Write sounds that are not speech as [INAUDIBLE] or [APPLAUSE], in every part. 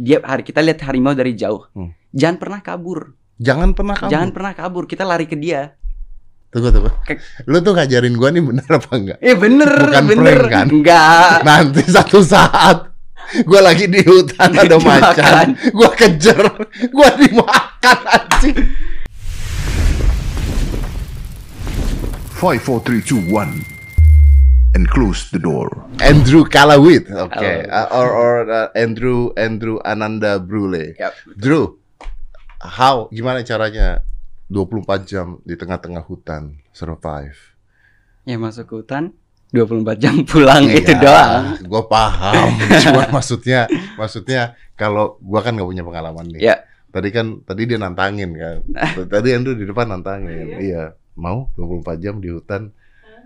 dia hari kita lihat harimau dari jauh. Hmm. Jangan pernah kabur. Jangan pernah kamu. Jangan pernah kabur. Kita lari ke dia. Tunggu tunggu. Lu tuh ngajarin gua nih bener apa enggak? Eh bener, Bukan bener. prank, kan? Enggak. Nanti satu saat gua lagi di hutan ada [LAUGHS] Dimakan. macan, gua kejar, gua dimakan anjing. Five, four, three, two, one, and close the door. Andrew Kalawit, oke, Halo. Uh, or or uh, Andrew Andrew Ananda Brule. Yap. Drew, how gimana caranya 24 jam di tengah-tengah hutan survive? Ya masuk ke hutan 24 jam pulang Iya, itu doang. Gue paham. [LAUGHS] Cuma maksudnya, maksudnya kalau gua kan nggak punya pengalaman nih. Ya. Tadi kan, tadi dia nantangin kan. Tadi Andrew di depan nantangin. Iya. Mau 24 jam di hutan?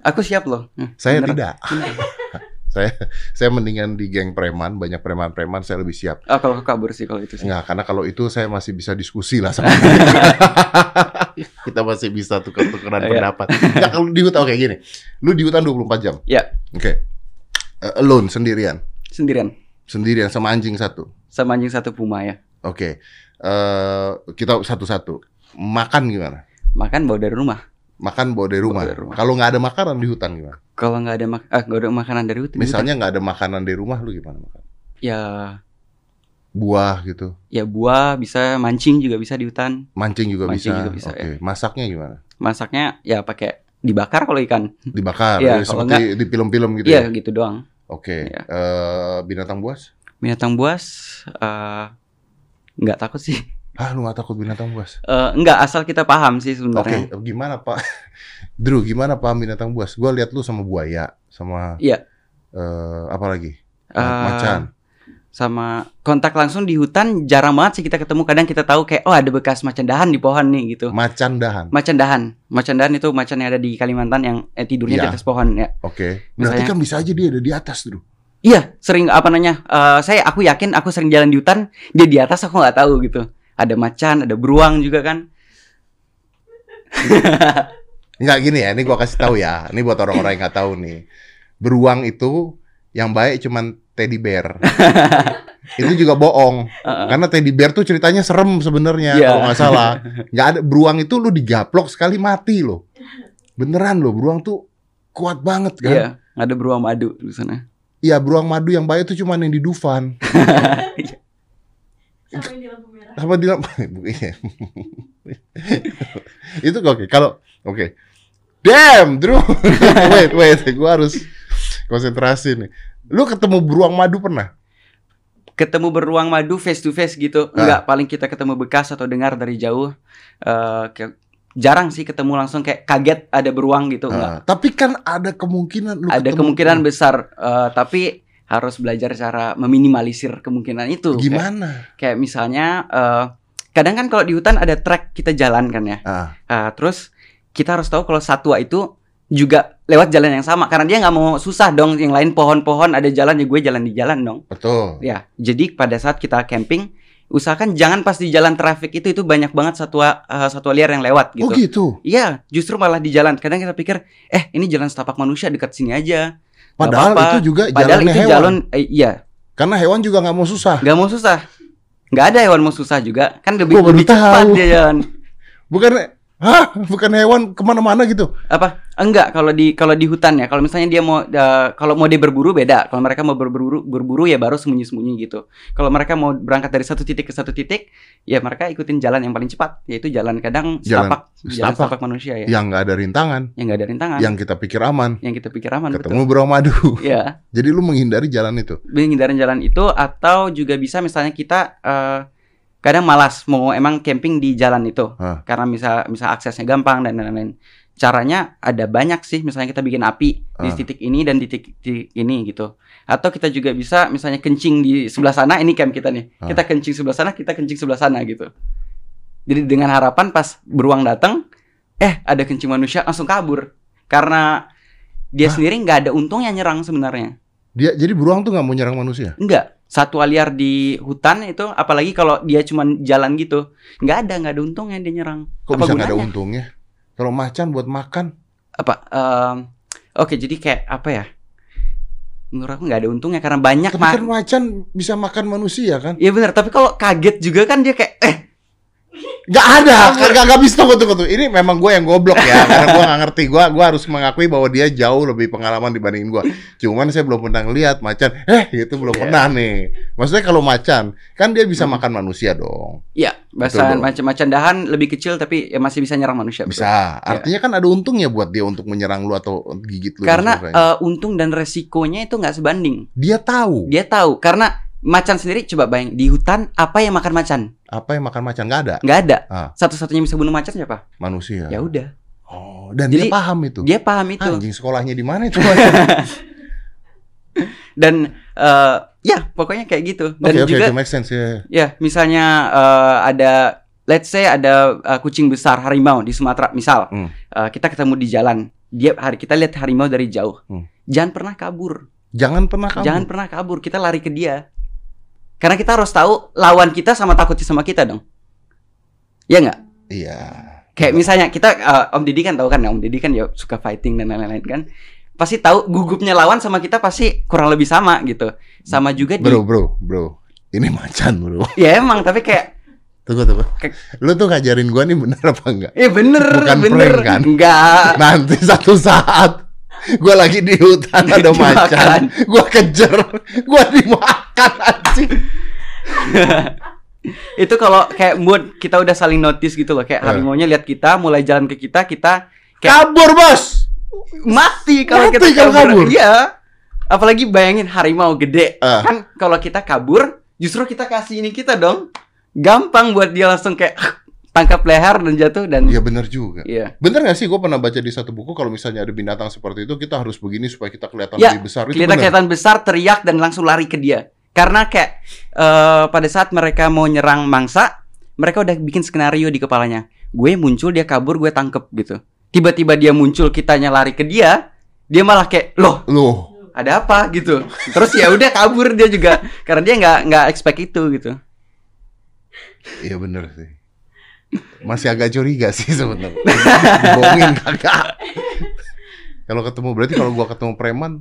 Aku siap loh. Hmm, Saya bener. tidak. [LAUGHS] saya saya mendingan di geng preman, banyak preman-preman saya lebih siap. Oh, kalau kabur sih kalau itu sih. Enggak, karena kalau itu saya masih bisa diskusi lah sama [LAUGHS] Kita masih bisa tukar-tukaran Iya. pendapat. Ya kalau di hutan oke gini. Lu di hutan 24 jam. Ya, Oke. Eh, alone sendirian. sendirian. Sendirian sama anjing satu. Sama anjing satu puma ya. Oke. Eh kita satu-satu. Makan gimana? Makan bawa dari rumah. Makan bawa dari rumah. Bawa dari rumah. Kalau nggak ada makanan di hutan gimana? Kalau nggak ada mak ah, nggak ada makanan dari hutan. Misalnya nggak ada makanan di rumah lu gimana makan? ya Buah gitu. ya buah bisa mancing juga bisa di hutan. Mancing juga Mancing bisa. juga bisa, Oke. ya. Masaknya gimana? Masaknya ya pakai dibakar kalau ikan. Dibakar ya, kalau seperti di film-film gitu Iya ya. gitu doang. Oke. Iya. Eh, binatang buas? Binatang buas eh nggak takut sih. Ah, lu gak takut binatang buas? Eh nggak asal kita paham sih Oke, sebenarnya. gimana Pak? [LAUGHS] Drew, gimana paham binatang buas? Gua lihat lu sama buaya, sama Iya. eh apa lagi? Eh, Macan. sama kontak langsung di hutan jarang banget sih kita ketemu kadang kita tahu kayak oh ada bekas macan dahan di pohon nih gitu Macan dahan. macan dahan macan dahan itu macan yang ada di Kalimantan yang eh, tidurnya di Iya. atas pohon ya Oke. Berarti Misalnya- kan bisa aja dia ada di atas, Drew. iya sering apa namanya eh, saya aku yakin aku sering jalan di hutan dia di atas aku nggak tahu gitu ada macan ada beruang juga kan [LAUGHS] Enggak gini ya, ini gua kasih tahu ya. Ini buat orang-orang yang nggak tahu nih. Beruang itu yang baik cuman teddy bear. [LAUGHS] itu juga bohong. Heeh. Karena teddy bear tuh ceritanya serem sebenarnya Iya. kalau nggak salah. [LAUGHS] Nggak ada beruang itu lu digaplok sekali mati loh. Beneran loh, beruang tuh kuat banget kan. iya ada beruang madu di sana Iya, beruang madu yang baik itu cuma yang di Dufan. Sama yang di lampu. Apa di [LAUGHS] Iya. itu oke. Kalau oke. Damn, Drew. [LAUGHS] wait, wait, gua harus konsentrasi nih. Lu ketemu beruang madu pernah? ketemu beruang madu face to face gitu Ah. enggak paling kita ketemu bekas atau dengar dari jauh Eh, kayak- jarang sih ketemu langsung kayak kaget ada beruang gitu enggak Ah, tapi kan ada kemungkinan lu ada kemungkinan besar eh, tapi harus belajar cara meminimalisir kemungkinan itu Kayak, Gimana? kayak misalnya eh, kadang kan kalau di hutan ada trek kita jalan kan ya Ah, Ah, terus kita harus tahu kalau satwa itu juga lewat jalan yang sama karena dia nggak mau susah dong yang lain pohon-pohon ada jalan ya gue jalan di jalan dong betul. Ya, jadi pada saat kita camping, usahakan jangan pas di jalan traffic itu itu banyak banget satwa eh, satwa liar yang lewat gitu. Oh gitu. Iya, justru malah di jalan. Kadang kita pikir, eh ini jalan setapak manusia dekat sini aja. Padahal apa-apa. itu juga Padahal jalannya itu hewan. jalan, eh, iya, Karena hewan juga nggak mau susah. nggak mau susah. Nggak ada hewan mau susah juga, kan lebih, Gua lebih cepat tahu. dia jalan. Bukan, hah? Bukan hewan ke mana-mana gitu. Apa? Enggak, kalau di kalau di hutan ya. Kalau misalnya dia mau eh, kalau mau dia berburu beda. Kalau mereka mau berburu berburu ya baru sembunyi-sembunyi gitu. Kalau mereka mau berangkat dari satu titik ke satu titik, ya mereka ikutin jalan yang paling cepat, yaitu jalan kadang Jalan setapak, jalan setapak. setapak manusia ya. Yang nggak ada rintangan, Yang nggak ada rintangan, yang kita pikir aman. yang kita pikir aman Ketemu beruang madu. betul. [LAUGHS] Ya, Jadi lu menghindari jalan itu. menghindarin jalan itu atau juga bisa misalnya kita eh, kadang malas mau emang camping di jalan itu Hah. karena misal misal aksesnya gampang dan lain-lain. Caranya ada banyak sih, misalnya kita bikin api di titik ini dan di titik, titik ini gitu. Atau kita juga bisa misalnya kencing di sebelah sana, ini camp kita nih. Kita kencing sebelah sana, kita kencing sebelah sana gitu. Jadi dengan harapan pas beruang datang, eh ada kencing manusia langsung kabur. Karena dia Hah? sendiri nggak ada untungnya nyerang sebenarnya. Dia jadi beruang tuh nggak mau nyerang manusia. Enggak. Satwa liar di hutan itu apalagi kalau dia cuma jalan gitu, nggak ada nggak ada untungnya dia nyerang. Kok Apa bisa nggak ada untungnya? Kalau macan buat makan, Apa? em, Oke, jadi kayak apa ya? menurut aku nggak ada untungnya karena banyak Tapi kan macan bisa makan manusia kan? Iya benar, tapi kalau kaget juga kan dia kayak eh Gak ada, kagak gak bisa tunggu tunggu tunggu. Ini memang gue yang goblok ya, [LAUGHS] karena gue gak ngerti. Gue gua harus mengakui bahwa dia jauh lebih pengalaman dibandingin gue. Cuman saya belum pernah ngeliat macan. Eh, itu belum Iya. pernah nih. Maksudnya kalau macan, kan dia bisa makan manusia dong. ya Betul bahasa dong. macam-macam dahan lebih kecil tapi ya masih bisa nyerang manusia. betul. Bisa. Artinya kan ada untungnya buat dia untuk menyerang lu atau gigit lu. Karena eh, untung dan resikonya itu nggak sebanding. dia tahu Dia tahu karena macan sendiri coba bayang di hutan apa yang makan macan? apa yang makan macan nggak ada nggak ada. Ah. Satu-satunya bisa bunuh macan siapa? manusia. Ya udah. Oh, dan Jadi, dia paham itu. Dia paham itu. Anjing sekolahnya di mana itu? [LAUGHS] Dan eh, ya pokoknya kayak gitu. Dan oke, juga oke, make sense ya. ya misalnya eh, ada let's say ada eh, kucing besar harimau di Sumatera misal. Hmm. Eh, kita ketemu di jalan. Dia hari kita lihat harimau dari jauh. Hmm. Jangan pernah kabur. Jangan pernah kamu. Jangan pernah kabur. Kita lari ke dia. Karena kita harus tahu lawan kita sama takut sama kita dong. Ya nggak? Iya. Kayak misalnya kita eh, Om Didi kan tahu kan, Om Didi kan ya suka fighting dan lain-lain kan. Pasti tahu gugupnya lawan sama kita pasti kurang lebih sama gitu. Sama juga di Bro, bro, bro. Ini macan, bro. [LAUGHS] Ya emang tapi kayak Tunggu, tunggu. Lu tuh ngajarin gua nih bener apa enggak? ya bener Bukan bener prank, kan? enggak. Nanti satu saat gua lagi di hutan [LAUGHS] ada macan, gua kejar, gua dimakan anjing. [LAUGHS] itu kalau kayak mood kita udah saling notice gitu loh kayak Eh. harimaunya lihat kita mulai jalan ke kita kita kayak Kabur, Bos. mati kalau Mati kita kalau kabur. iya apalagi bayangin harimau gede Ah. kan kalau kita kabur justru kita kasih ini kita dong gampang buat dia langsung kayak [LAUGHS] tangkap leher dan jatuh dan Iya bener juga. iya Bener gak sih gue pernah baca di satu buku kalau misalnya ada binatang seperti itu kita harus begini supaya kita kelihatan Ya, lebih besar itu bener. kelihatan besar teriak dan langsung lari ke dia karena kayak eh, pada saat mereka mau nyerang mangsa mereka udah bikin skenario di kepalanya. Gue muncul dia kabur gue tangkep gitu. Tiba-tiba dia muncul kitanya lari ke dia dia malah kayak loh Loh, ada apa? gitu. Terus ya udah kabur dia juga. Karena dia nggak nggak expect itu gitu. Iya bener sih. Masih agak curiga sih sebenarnya. Bohongin kagak. Kalau ketemu berarti kalau gua ketemu preman,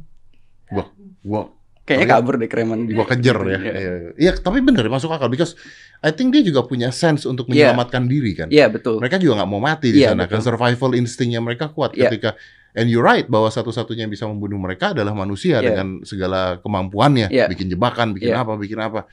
gua gua kayaknya iya? kabur deh kereman gua kejar ya. Iya. Iya, Iya, tapi bener masuk akal because I think dia juga punya sense untuk Iya. menyelamatkan diri kan. iya betul Mereka juga nggak mau mati di Iya, sana kan survival instingnya mereka kuat Iya. ketika and you're right bahwa satu-satunya yang bisa membunuh mereka adalah manusia Iya. dengan segala kemampuannya Iya. bikin jebakan bikin Iya. apa bikin apa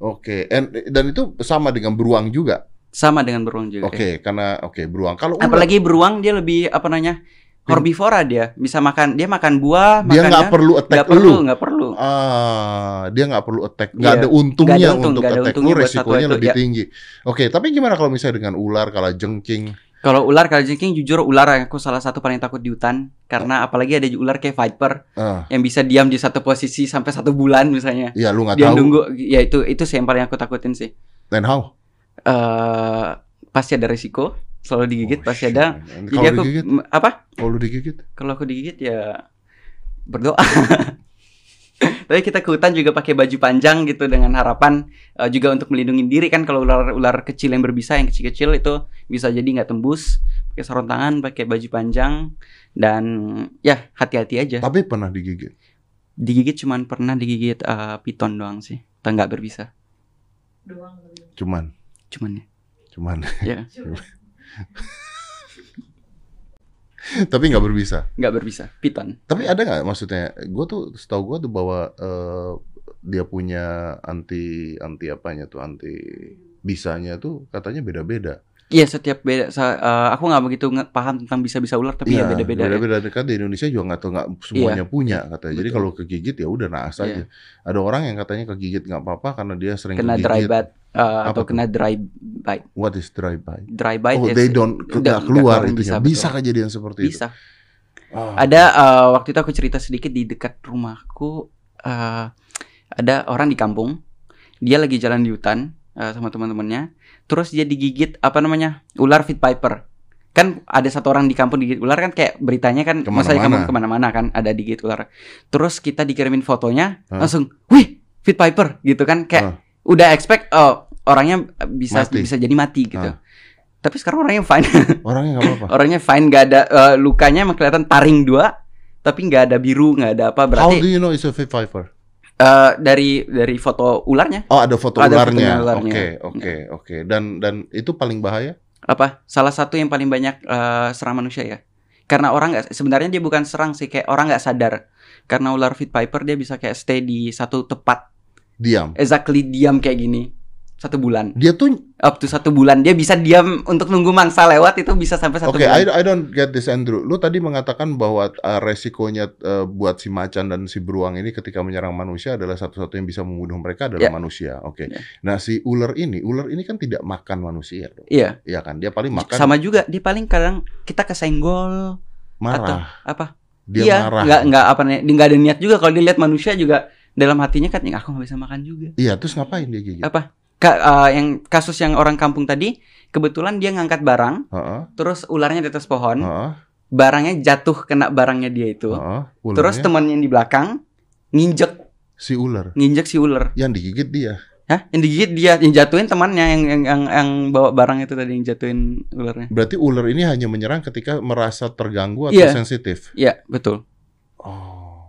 oke and dan itu sama dengan beruang juga sama dengan beruang juga oke karena oke beruang kalau ular, apalagi beruang dia lebih apa namanya herbivora dia bisa makan dia makan buah dia nggak perlu attack perlu lu. nggak perlu. Ah dia nggak perlu attack nggak Iya. ada untungnya Nggak ada untung, untuk nggak ada attack. untungnya lu resikonya itu, lebih ya. tinggi. Oke tapi gimana kalau misalnya dengan ular kalau jengking? Kalau ular kalau jengking jujur ular yang aku salah satu paling takut di hutan. Karena apalagi ada ular kayak viper ah. yang bisa diam di satu posisi sampai satu bulan misalnya. Ya lu nggak dia tahu. nunggu ya itu itu sih yang paling aku takutin sih. Then how? Eh pasti ada risiko selalu digigit Oh, pasti ada. Man. jadi kalau aku digigit? apa? Kalau lu digigit? Kalau aku digigit ya berdoa. [LAUGHS] Tapi kita ke hutan juga pakai baju panjang gitu dengan harapan eh, juga untuk melindungi diri kan. Kalau ular-ular kecil yang berbisa yang kecil-kecil itu bisa jadi nggak tembus. Pakai sarung tangan pakai baju panjang. Dan ya hati-hati aja. Tapi pernah digigit? Digigit cuman pernah digigit eh, piton doang sih. Atau nggak berbisa. Doang. Cuman? Cuman ya. Cuman. [LAUGHS] Ya Cuma tapi nggak berbisa? Nggak berbisa. Piton. Tapi ada nggak maksudnya? Gue tuh setahu gue tuh bahwa eh, dia punya anti anti apanya tuh anti bisanya tuh katanya beda-beda. Iya setiap beda. sa- eh, aku nggak begitu paham tentang bisa-bisa ular, tapi ya Iya, beda-beda. ya. beda-beda. Kan di Indonesia juga nggak tahu nggak semuanya punya katanya. Jadi kalau kegigit ya udah naas Iya. aja. Ada orang yang katanya kegigit nggak apa-apa karena dia sering Kena dry kegigit. bite eh, Apa atau kena dry bite. what is dry bite Dry bite oh ya they don't nggak- nggak nggak keluar intinya bisa, bisa kejadian seperti itu Bisa. Ah, Ada eh, waktu itu aku cerita sedikit di dekat rumahku eh, ada orang di kampung. Dia lagi jalan di hutan eh, sama teman-temannya. Terus dia digigit apa namanya ular fit piper. Kan ada satu orang di kampung digigit ular kan kayak beritanya kan masa di kampung ke mana-mana kan ada digigit ular. Terus kita dikirimin fotonya Ah. langsung, wih fit piper gitu kan kayak udah expect oh orangnya bisa Mati. bisa jadi mati gitu. Ah. Tapi sekarang orangnya fine. [LAUGHS] orangnya nggak apa-apa orangnya fine gak ada eh, lukanya emang kelihatan taring dua tapi nggak ada biru, nggak ada apa. How Berarti do you know it's a Viper? eh, dari dari foto ularnya Oh, ada foto Ada ularnya. Oke, oke, oke. Dan dan itu paling bahaya? apa? Salah satu yang paling banyak eh, serang manusia ya. Karena orang nggak sebenarnya dia bukan serang sih, kayak orang nggak sadar. Karena ular Pit Viper dia bisa kayak stay di satu tempat, Diam. exactly diam kayak gini satu bulan. Dia tuh Up to satu bulan dia bisa diam untuk nunggu mangsa lewat itu bisa sampai satu Oke, I, bulan. I don't get this Andrew. Lu tadi mengatakan bahwa uh, resikonya uh, buat si macan dan si beruang ini ketika menyerang manusia adalah satu-satu yang bisa membunuh mereka adalah Ya. manusia. Oke. Ya. Nah, si ular ini, ular ini kan tidak makan manusia dong. Iya, Iya kan? Dia paling makan sama juga dia paling kadang kita kesenggol marah. apa? Dia iya, marah. nggak nggak apa nih, nggak ada niat juga kalau dia lihat manusia juga dalam hatinya kan "Ya, aku nggak bisa makan juga. Iya, terus ngapain dia gigit? Apa? Ka- eh, yang kasus yang orang kampung tadi kebetulan dia ngangkat barang, Heeh. terus ularnya di atas pohon, Heeh. barangnya jatuh kena barangnya dia itu. heeh. Terus Ularnya, temannya yang di belakang nginjek si ular nginjek si ular. yang digigit dia. Hah? Yang digigit dia, yang jatuhin temannya yang yang yang, yang bawa barang itu tadi yang jatuhin ularnya. Berarti ular ini hanya menyerang ketika merasa terganggu atau Iya. sensitif. Iya, betul. Oh.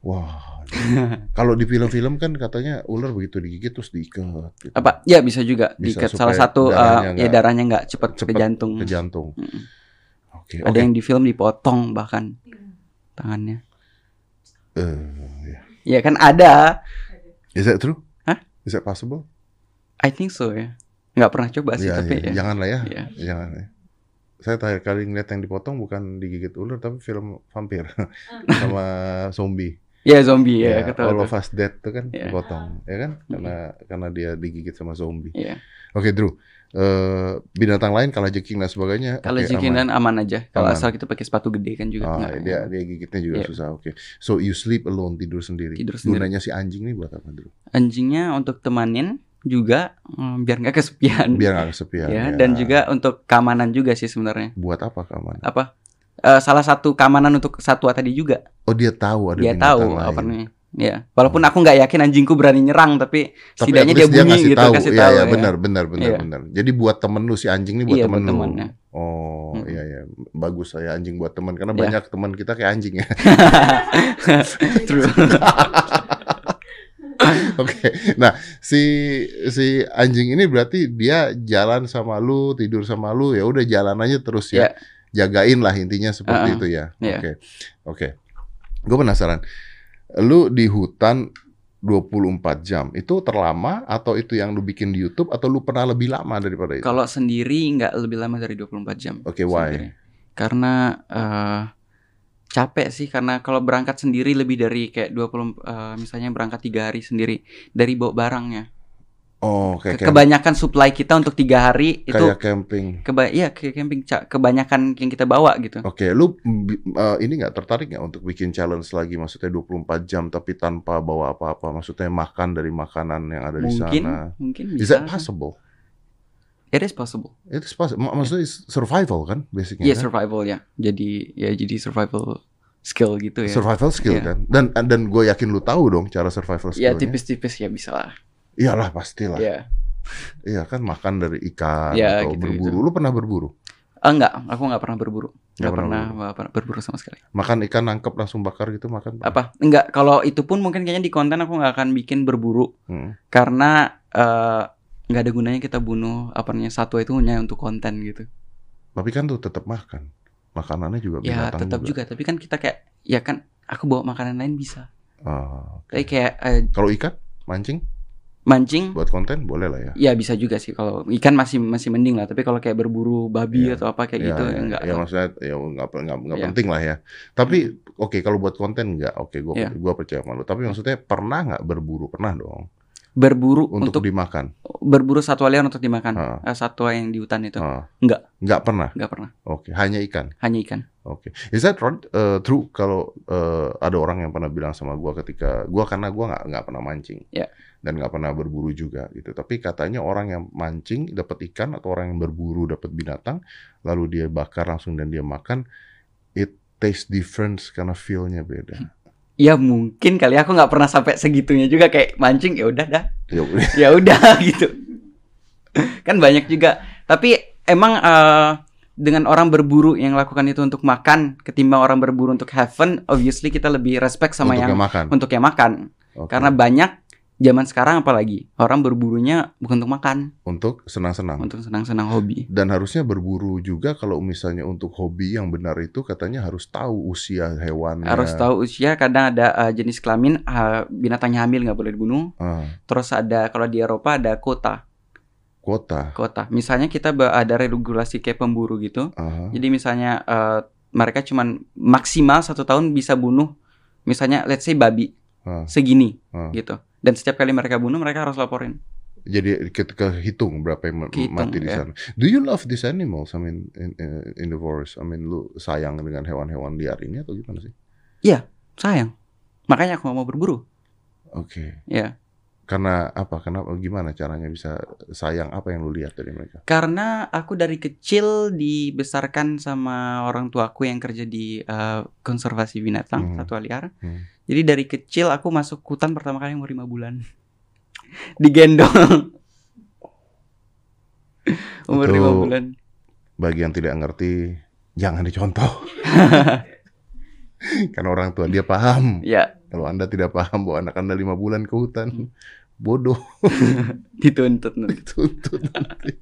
Wah. [LAUGHS] Kalau di film-film kan katanya ular begitu digigit terus diikat gitu, Apa? Ya bisa juga Bisa diikat salah satu darahnya eh, ya darahnya nggak cepat ke cepet jantung. ke jantung. Mm-mm. Oke, Ada oke. yang di film dipotong bahkan tangannya. Eh, ya. Ya kan ada. Is that true? Hah? Is that possible? I think so ya. Nggak pernah coba sih Iya, tapi iya. ya. Janganlah ya. Iya. Jangan ya. Saya terakhir kali ngeliat yang dipotong bukan digigit ular tapi film vampir [LAUGHS] sama zombie. Ya zombie ya, Ya, ketahui All of Us Dead tuh kan Iya. dipotong, ya kan? Karena karena dia digigit sama zombie. Iya. Oke, Drew. Eh, binatang lain kalau jeking dan sebagainya. Kalau oke, jikin aman. dan aman aja. Kalau asal kita pakai sepatu gede kan juga. Ah, nggak- dia dia gigitnya juga Iya. susah. Oke. So you sleep alone, tidur sendiri. Tidur sendiri. Gunanya si anjing nih buat apa, Drew? Anjingnya untuk temanin juga mm, biar nggak kesepian. Biar nggak kesepian. ya, dan juga untuk keamanan juga sih sebenarnya. buat apa keamanan? Apa? Eh, salah satu keamanan untuk satwa tadi juga. Oh, dia tahu ada dia tahu lain. apa namanya. Ya, walaupun aku nggak yakin anjingku berani nyerang, tapi, Tapi setidaknya dia dia bunyi ngasih gitu, tahu. kasih Iya, tahu. iya, ya. benar, benar, benar, Iya. benar. Jadi buat temen lu si anjing nih buat Iya, temen buat lu. temennya. Oh, Mm-mm. iya iya. Bagus saya anjing buat teman karena Iya. banyak teman kita kayak anjing ya. [LAUGHS] True. [LAUGHS] Oke. Nah, si si anjing ini berarti dia jalan sama lu, tidur sama lu, ya udah jalan aja terus ya. Jagain lah intinya seperti Uh-uh. itu ya. Iya. Oke. Oke. Gue penasaran. Lu di hutan 24 jam. Itu terlama atau itu yang lu bikin di YouTube atau lu pernah lebih lama daripada itu? Kalau sendiri nggak lebih lama dari 24 jam. Oke, why? sendiri. Karena eh, capek sih karena kalau berangkat sendiri lebih dari kayak 20 eh, misalnya berangkat tiga hari sendiri dari bawa barangnya. Oh, kayak Ke- kebanyakan supply kita untuk tiga hari itu kayak camping. keba ya kayak camping Ca- kebanyakan yang kita bawa gitu. Oke, lu bi- eh, ini nggak tertarik nggak untuk bikin challenge lagi? Maksudnya 24 jam tapi tanpa bawa apa-apa. Maksudnya makan dari makanan yang ada di Mungkin sana. mungkin Is bisa. that possible? It is possible. It is possible. Ma- Maksudnya is survival kan, basicnya. Iya kan? survival ya. Jadi ya jadi survival skill gitu ya. Survival skill Iya. kan. Dan dan gue yakin lu tahu dong cara survival Ya skillnya. tipis-tipis ya bisa lah. Iyalah pastilah. Ya. Iya kan makan dari ikan Iya, atau gitu-gitu. berburu. Lu pernah berburu? Ah, enggak, aku nggak pernah berburu. Nggak Nggak pernah pernah, pernah berburu sama sekali. Makan ikan nangkep langsung bakar gitu makan? Apa? Enggak, kalau itu pun mungkin kayaknya di konten aku nggak akan bikin berburu Hmm. karena eh, nggak ada gunanya kita bunuh apa namanya satwa itu hanya untuk konten gitu. Tapi kan tuh tetap makan. Makanannya juga Ya binatang tetap juga. tapi kan kita kayak ya kan aku bawa makanan lain bisa. Oke. Tapi kayak eh, Kalau ikan mancing mancing buat konten boleh lah ya. ya bisa juga sih kalau ikan masih masih mending lah tapi kalau kayak berburu babi Iya. atau apa kayak ya, gitu ya, enggak ya maksudnya ya nggak nggak nggak Iya. penting lah ya. Tapi oke kalau buat konten nggak oke gue Iya. gua percaya sama lu. Tapi maksudnya pernah nggak berburu pernah dong berburu untuk, untuk, dimakan. berburu satwa liar untuk dimakan Ah. Eh, satwa yang di hutan itu Ah. Nggak. Nggak pernah. nggak pernah Oke hanya ikan. hanya ikan Oke. Is that right? Uh, true kalau uh, ada orang yang pernah bilang sama gua ketika gua karena gua nggak nggak pernah mancing. Ya. Dan nggak pernah berburu juga gitu. Tapi katanya orang yang mancing dapat ikan atau orang yang berburu dapat binatang lalu dia bakar langsung dan dia makan it taste different karena feel-nya beda. [LAUGHS] ya mungkin kali aku nggak pernah sampai segitunya juga kayak mancing ya udah dah [LAUGHS] Ya udah. ya [LAUGHS] gitu kan banyak juga tapi emang eh, dengan orang berburu yang lakukan itu untuk makan ketimbang orang berburu untuk have fun, obviously kita lebih respect sama Untuk yang yang makan. untuk yang makan. Oke. Karena banyak zaman sekarang apalagi orang berburunya bukan untuk makan, untuk senang-senang. untuk senang-senang hobi. Dan harusnya berburu juga kalau misalnya untuk hobi yang benar itu katanya harus tahu usia hewannya. Harus tahu usia, kadang ada uh, jenis kelamin uh, binatangnya hamil nggak boleh dibunuh. Ah, Terus ada kalau di Eropa ada kota, kuota. kota. Misalnya kita ada regulasi kayak pemburu gitu. Aha. Jadi misalnya eh, mereka cuman maksimal satu tahun bisa bunuh, misalnya let's say babi Ah, segini ah. gitu. Dan setiap kali mereka bunuh mereka harus laporin. Jadi ketika hitung berapa yang Kehitung, mati di ya. sana. Do you love these animals? I mean in, in, in the forest. I mean lu sayang dengan hewan-hewan liar ini atau gimana sih? Sayang. Makanya aku mau berburu. Oke. Ya. Karena apa? Kenapa? Gimana caranya bisa sayang? Apa yang lu lihat dari mereka? Karena aku dari kecil dibesarkan sama orang tuaku yang kerja di eh, konservasi binatang Hmm. satwa liar. Hmm. Jadi dari kecil aku masuk hutan pertama kali umur lima bulan. [LAUGHS] Digendong. [LAUGHS] umur Itu- lima bulan. Bagi yang tidak ngerti, jangan dicontoh. [LAUGHS] Karena orang tua dia paham. Ya, Kalau anda tidak paham bahwa anak anda lima bulan ke hutan, bodoh [LAUGHS] dituntut nanti. tuntut nanti.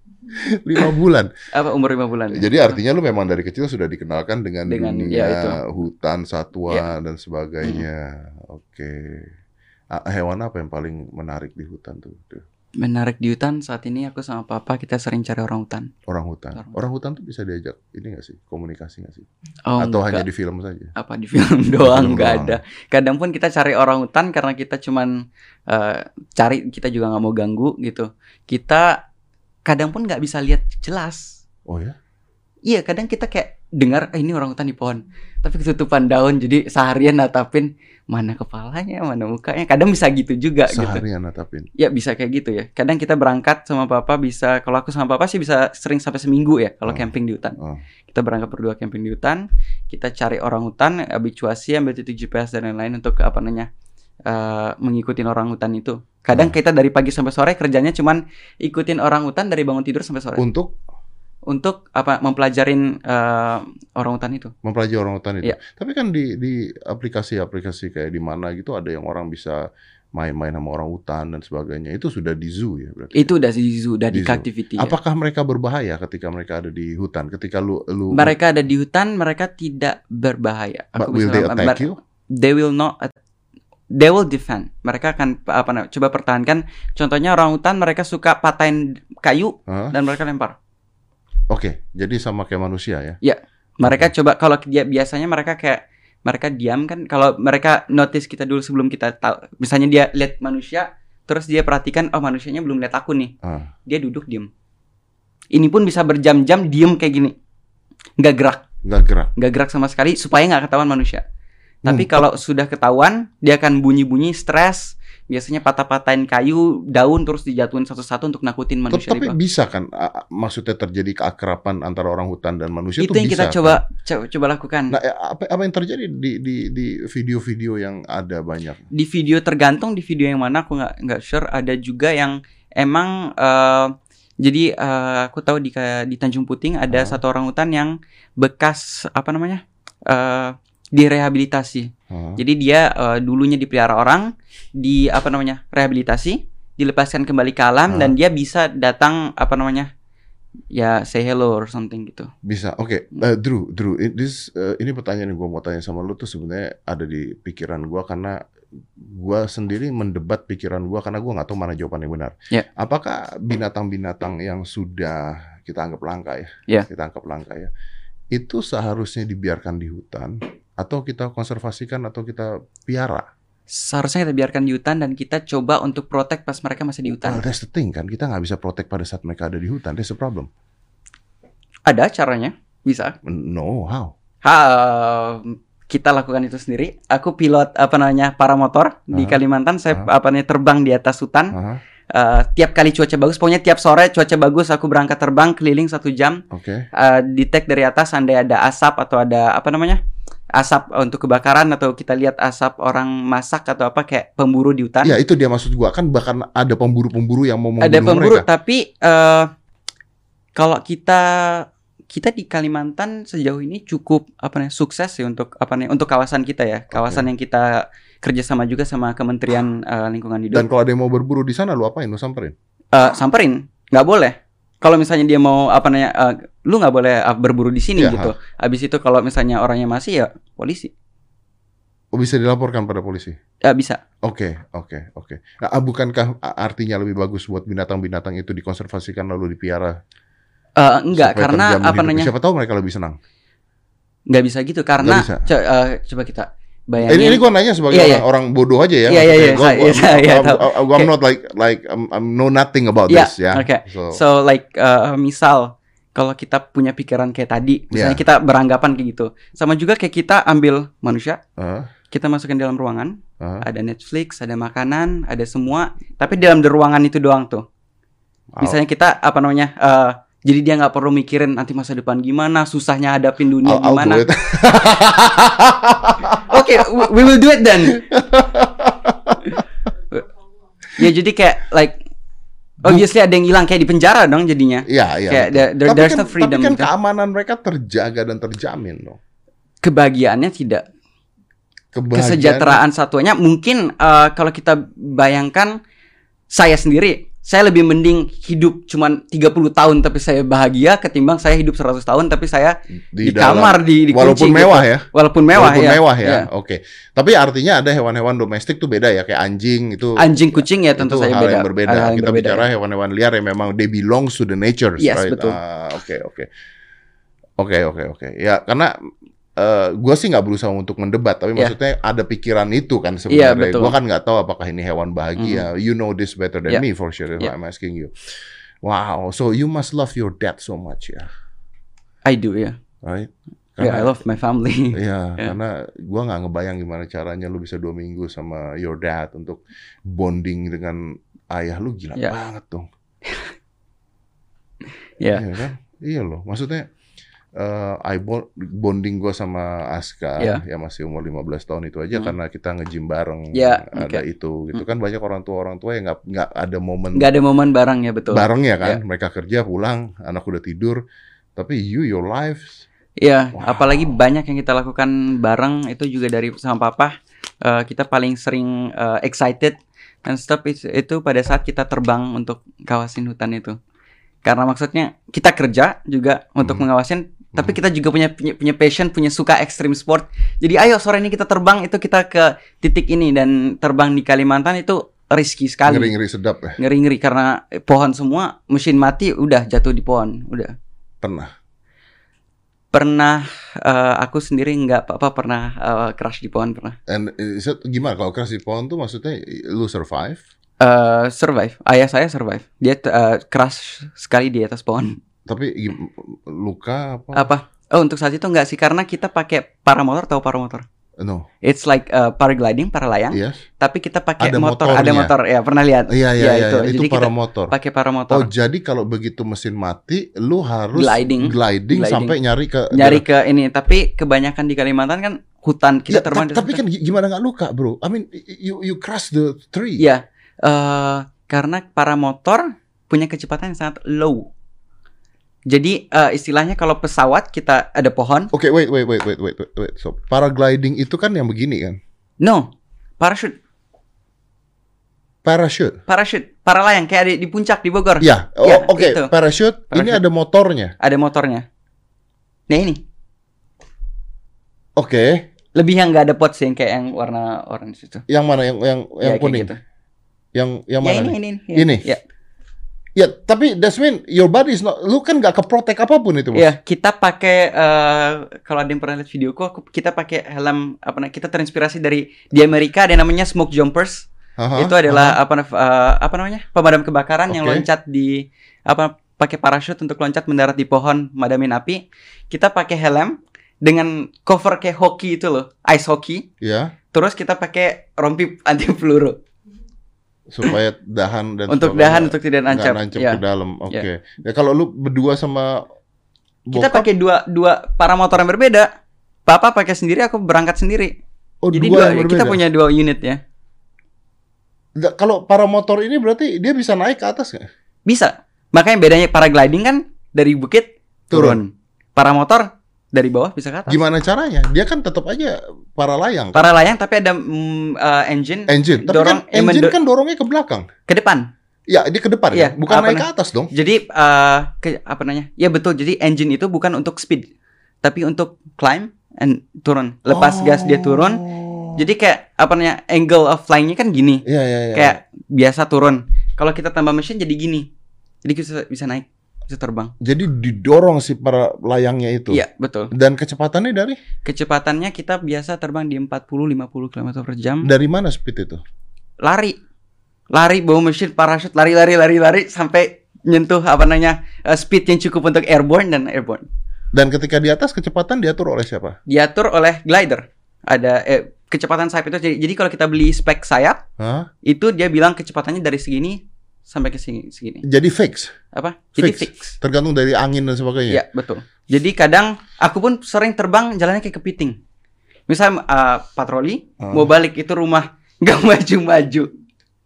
lima bulan. Apa umur lima bulan? ya? Jadi artinya lu memang dari kecil sudah dikenalkan dengan, Dengan, dunia ya, itu. hutan, satwa Ya. dan sebagainya. Oke. Ah, Hewan apa yang paling menarik di hutan tuh? Tuh, menarik di hutan saat ini aku sama papa kita sering cari orang hutan. Orang hutan. Orang- Orang hutan tuh bisa diajak ini gak sih? Komunikasi gak sih? Oh, Atau enggak. hanya di film saja? apa di film [LAUGHS] doang nggak ada. Kadang pun kita cari orang hutan karena kita cuman eh, cari kita juga nggak mau ganggu gitu. Kita kadang pun nggak bisa lihat jelas. Oh ya? Iya, kadang kita kayak dengar "Eh, ini orang hutan di pohon, tapi ketutupan daun jadi seharian natapin mana kepalanya, mana mukanya. Kadang bisa gitu juga gitu. Seharian natapin. Ya bisa kayak gitu ya. Kadang kita berangkat sama papa bisa kalau aku sama papa sih bisa sering sampai seminggu ya kalau Oh. camping di hutan. Oh. Kita berangkat berdua camping di hutan, kita cari orang hutan, habituasi, ambil titik GPS dan lain-lain untuk apa namanya? eh mengikuti orang hutan itu. Kadang Oh. kita dari pagi sampai sore kerjanya cuman ikutin orang hutan dari bangun tidur sampai sore Untuk untuk apa mempelajarin eh, orang hutan itu. mempelajari orang hutan itu. Iya. Tapi kan di di aplikasi-aplikasi kayak di mana gitu ada yang orang bisa main-main sama orang hutan dan sebagainya. Itu sudah di zoo ya berarti. Itu udah di zoo, udah di, Di zoo. captivity. ya. Apakah mereka berbahaya ketika mereka ada di hutan? Ketika lu lu Mereka ada di hutan, mereka tidak berbahaya. But will they attack you? they will not they will defend. Mereka akan apa namanya? Coba pertahankan. Contohnya orang hutan mereka suka patahin kayu Hah? dan mereka lempar. Oke, jadi sama kayak manusia ya. Mereka coba kalau dia biasanya mereka kayak mereka diam kan? Kalau mereka notice kita dulu sebelum kita tahu misalnya dia lihat manusia terus dia perhatikan oh manusianya belum lihat aku nih. Ah, dia duduk diem. Ini pun bisa berjam-jam diem kayak gini. Nggak gerak. Nggak gerak. nggak gerak sama sekali supaya nggak ketahuan manusia. Tapi Hmm. kalau sudah ketahuan dia akan bunyi-bunyi stres biasanya patah-patahin kayu daun terus dijatuhin satu-satu untuk nakutin manusia Tapi bisa kan maksudnya terjadi keakraban antara orang hutan dan manusia itu tuh yang bisa. kita kan? coba coba coba lakukan Nah, eh, apa apa yang terjadi di di di video-video yang ada banyak? di video tergantung di video yang mana aku nggak nggak sure ada juga yang emang eh, jadi eh, aku tahu di di Tanjung Puting ada Ah. satu orang hutan yang bekas apa namanya eh direhabilitasi Hah? jadi dia eh, dulunya dipelihara orang di apa namanya rehabilitasi dilepaskan kembali ke alam Ah. dan dia bisa datang apa namanya ya say hello or something gitu Bisa. Oke, eh, Drew, Drew, this, eh, ini pertanyaan yang gue mau tanya sama lu tuh sebenarnya ada di pikiran gue karena gue sendiri mendebat pikiran gue karena gue nggak tahu mana jawaban yang benar. Ya. Apakah binatang-binatang yang sudah kita anggap langka ya, Ya. kita anggap langka ya, itu seharusnya dibiarkan di hutan atau kita konservasikan atau kita piara? seharusnya kita biarkan di hutan dan kita coba untuk protect pas mereka masih di Well, hutan that's the thing kan, kita nggak bisa protect pada saat mereka ada di hutan. That's the problem. ada caranya bisa No, how? Ha, kita lakukan itu sendiri. Aku pilot apa namanya paramotor di Ah. Kalimantan. Saya Ah. apa namanya terbang di atas hutan. Aha, Eh, tiap kali cuaca bagus, pokoknya tiap sore cuaca bagus, aku berangkat terbang keliling satu jam. Oke. Eh, detect dari atas, andai ada asap atau ada apa namanya asap untuk kebakaran atau kita lihat asap orang masak atau apa kayak pemburu di hutan. Ya itu dia maksud gua kan bahkan ada pemburu-pemburu yang mau membunuh ada pemburu, mereka. tapi eh kalau kita kita di Kalimantan sejauh ini cukup apa nih sukses sih untuk apa nih untuk kawasan kita ya kawasan yang kita kerjasama juga sama Kementerian eh, Lingkungan Hidup Dan kalau ada yang mau berburu di sana, lu apain? Lu samperin? Eh, samperin nggak boleh kalau misalnya dia mau apa namanya eh, lu nggak boleh eh, berburu di sini Ya, gitu habis itu kalau misalnya orangnya masih ya polisi Oh, bisa dilaporkan pada polisi? ya bisa Oke, oke, oke. Nah, ah, bukankah artinya lebih bagus buat binatang-binatang itu dikonservasikan lalu dipiara? Eh, enggak karena apa namanya Siapa tahu mereka lebih senang. nggak bisa gitu karena bisa. co- eh, coba kita bayangin ini, ini gue nanya sebagai Iya, orang, iya. orang bodoh aja ya. Iya, iya, iya, gua- saya- [LAUGHS] iya, I'm- not like like I'm, I'm know nothing about Iya, this ya. oke. So, So like uh, misal kalau kita punya pikiran kayak tadi, misalnya Yeah. kita beranggapan kayak gitu. Sama juga kayak kita ambil manusia, uh, kita masukin dalam ruangan, uh, ada Netflix, ada makanan, ada semua, tapi dalam ruangan itu doang tuh. Misalnya kita apa namanya? uh, jadi dia nggak perlu mikirin nanti masa depan gimana, susahnya hadapin dunia I'll, gimana. [LAUGHS] Oke, we- we will do it then. ya jadi kayak like obviously ada yang hilang kayak di penjara dong jadinya. Iya, iya. Kayak there- there- tapi there's kan, no freedom Tapi kan gitu. keamanan mereka terjaga dan terjamin dong. Kebahagiaannya tidak. Kebahagiaan. kesejahteraan satunya mungkin eh, kalau kita bayangkan saya sendiri saya lebih mending hidup cuman 30 tahun tapi saya bahagia ketimbang saya hidup 100 tahun tapi saya di, dalam- kamar di, dikunci walaupun gitu. mewah ya. walaupun mewah walaupun ya mewah ya. Ya. Oke. Tapi artinya ada hewan-hewan domestik tuh beda ya kayak anjing itu. anjing kucing ya tentu saja hal beda yang berbeda. Hal yang Kita berbeda. bicara hewan-hewan liar yang memang they belongs to the nature, Yes, right? Ah, Oke, oke. Oke, oke, oke. Ya, karena eh gue sih nggak berusaha untuk mendebat, tapi Iya. maksudnya ada pikiran itu kan Iya, sebenarnya. betul. gue kan nggak tahu apakah ini hewan bahagia. You know this better than Iya. me for sure if Iya. I'm asking you. Wow, so you must love your dad so much ya, I do ya right? yeah, I love my family [LAUGHS] Iya, Ya. karena gua nggak ngebayang gimana caranya lu bisa dua minggu sama your dad untuk bonding dengan ayah lu gila Ya. banget dong. [LAUGHS] ya Iya kan? Iya loh, maksudnya eh I bo- bonding gua sama Aska Iya. ya masih umur 15 tahun itu aja Hmm. karena kita nge-gym bareng Iya, ada oke. itu gitu kan banyak orang tua orang tua yang nggak nggak ada momen nggak ada momen bareng ya betul bareng ya kan mereka kerja pulang anak udah tidur tapi you your life Iya, Wow. apalagi banyak yang kita lakukan bareng itu juga dari sama papa. Eh, kita paling sering eh, excited dan stuff itu, itu pada saat kita terbang untuk kawasin hutan itu. Karena maksudnya kita kerja juga untuk Hmm. mengawasin, tapi kita juga punya, punya punya passion, punya suka ekstrim sport. Jadi ayo sore ini kita terbang itu kita ke titik ini. Dan terbang di Kalimantan itu risky sekali. ngeri-ngeri sedap ya. Ngeri-ngeri karena pohon semua mesin mati udah jatuh di pohon, udah. pernah? Pernah eh, aku sendiri nggak apa-apa pernah eh, crash di pohon pernah. And is it- gimana kalau keras di pohon tuh maksudnya lu survive? Eh, survive. Ayah saya survive. Dia eh, crash sekali di atas pohon tapi luka apa apa oh untuk saat itu nggak sih karena kita pakai paramotor tahu paramotor no it's like eh, paragliding para layang yes tapi kita pakai Ada motor ada motornya. motor ya pernah lihat iya iya Ya, iya itu. itu, Jadi para kita motor pakai Oh paramotor jadi kalau begitu mesin mati, lu harus Gliding. gliding, Gliding. sampai nyari ke nyari ke ini tapi kebanyakan di Kalimantan kan hutan Ya, kita terbang ta- di tapi kan gi- gimana nggak luka, bro? I mean, you you crush the tree. Iya, eh karena para motor punya kecepatan yang sangat low. Jadi eh, istilahnya kalau pesawat kita ada pohon, Oke, wait, wait, wait, wait, wait, wait, wait. So, paragliding itu kan yang begini kan? no, parachute, Parachute. parachute, para layang kayak ada di puncak di Bogor. Ya, oh, Ya, oke, itu. parachute, Ini Parachute. ada motornya. Ada motornya. Nah ini Oke, lebih yang nggak ada pot sih yang kayak yang warna orange itu. yang mana? Yang yang yang Ya, kuning? gitu. Yang yang Ya mana? ini nih? ini ini. Ini? Ya, Ya, tapi that's mean your body is not. Lu kan nggak keprotek apa pun itu, bos. ya kita pakai eh, kalau ada yang pernah lihat videoku, aku kita pakai helm apa namanya? Kita terinspirasi dari di Amerika ada yang namanya smoke jumpers. Aha, itu adalah apa eh, apa namanya pemadam kebakaran yang Oke. loncat di apa pakai parachute untuk loncat mendarat di pohon madamin api kita pakai helm dengan cover kayak hoki itu loh ice hockey Ya, terus kita pakai rompi anti peluru supaya dahan dan untuk dahan untuk tidak nancap nancap ya ke dalam. Oke. Ya kalau lu berdua sama kita bokap, pakai dua dua paramotor yang berbeda papa pakai sendiri aku berangkat sendiri oh, jadi dua dua, kita punya dua unit ya Nggak, kalau para motor ini berarti dia bisa naik ke atas nggak? bisa makanya bedanya paragliding kan dari bukit turun Para motor dari bawah bisa ke atas. Gimana caranya? Dia kan tetap aja para layang. Para layang tapi ada mm, uh, engine engine. Tapi dorong- kan engine kan dorongnya ke belakang. ke depan. Ya, dia ke depan Iya, kan? Bukan naik ke atas dong. Jadi uh, ke, apa namanya? Ya betul. Jadi engine itu bukan untuk speed, tapi untuk climb and turun. Lepas gas dia turun. Oh. Jadi kayak apa namanya? Angle of flyingnya kan gini. Iya, iya, iya. Kayak biasa turun. Kalau kita tambah mesin jadi gini. Jadi kita bisa naik, bisa terbang. Jadi didorong si para layangnya itu. Iya, betul. Dan kecepatannya dari Kecepatannya kita biasa terbang di 40-50 km per jam. dari mana speed itu? Lari. Lari bawa mesin parachute lari lari lari lari sampai nyentuh apa namanya? eh, speed yang cukup untuk airborne dan airborne. Dan ketika di atas kecepatan diatur oleh siapa? Diatur oleh glider. Ada eh, kecepatan sayap itu jadi, jadi kalau kita beli spek sayap Hah? itu dia bilang kecepatannya dari segini sampai ke sini segini. Jadi fix, Apa? Jadi Fix. fix. tergantung dari angin dan sebagainya. Iya, betul. Jadi kadang aku pun sering terbang jalannya kayak kepiting. Misal uh, patroli, Ah. mau balik itu rumah [LAUGHS] nggak maju-maju.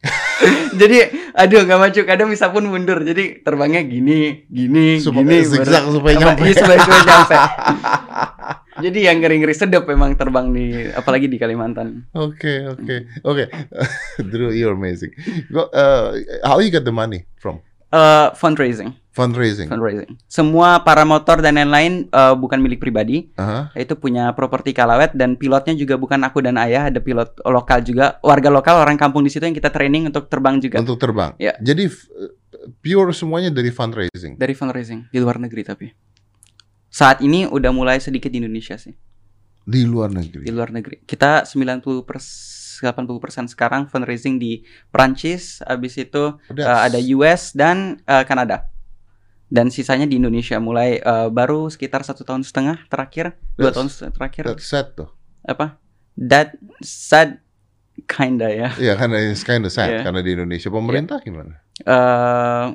[LAUGHS] Jadi aduh nggak maju kadang bisa pun mundur. Jadi terbangnya gini, gini, Supaya gini. zigzag baru- supaya [LAUGHS] nyampe. iya, supaya, supaya nyampe. Jadi yang ngeri-ngeri sedap memang terbang di apalagi di Kalimantan. Oke, oke, oke. [LAUGHS] Drew, you're amazing. Go, uh, how you get the money from Eh, fundraising, fundraising? fundraising. Semua para motor dan lain-lain eh, bukan milik pribadi. Aha. itu punya properti Kalawet dan pilotnya juga bukan aku dan ayah ada pilot lokal juga warga lokal orang kampung di situ yang kita training untuk terbang juga Untuk terbang. Ya. Jadi f- pure semuanya dari fundraising. dari fundraising di luar negeri tapi saat ini udah mulai sedikit di Indonesia sih. Di luar di negeri. luar negeri. Kita 90 80% sekarang fundraising di Prancis habis itu eh, ada US dan eh, Kanada. Dan sisanya di Indonesia. Mulai eh, baru sekitar satu tahun setengah terakhir dua That's- tahun setengah terakhir. That's sad tuh. apa? That sad kinda ya. Iya karena it's kind of sad. Yeah. karena di Indonesia pemerintah gimana? eh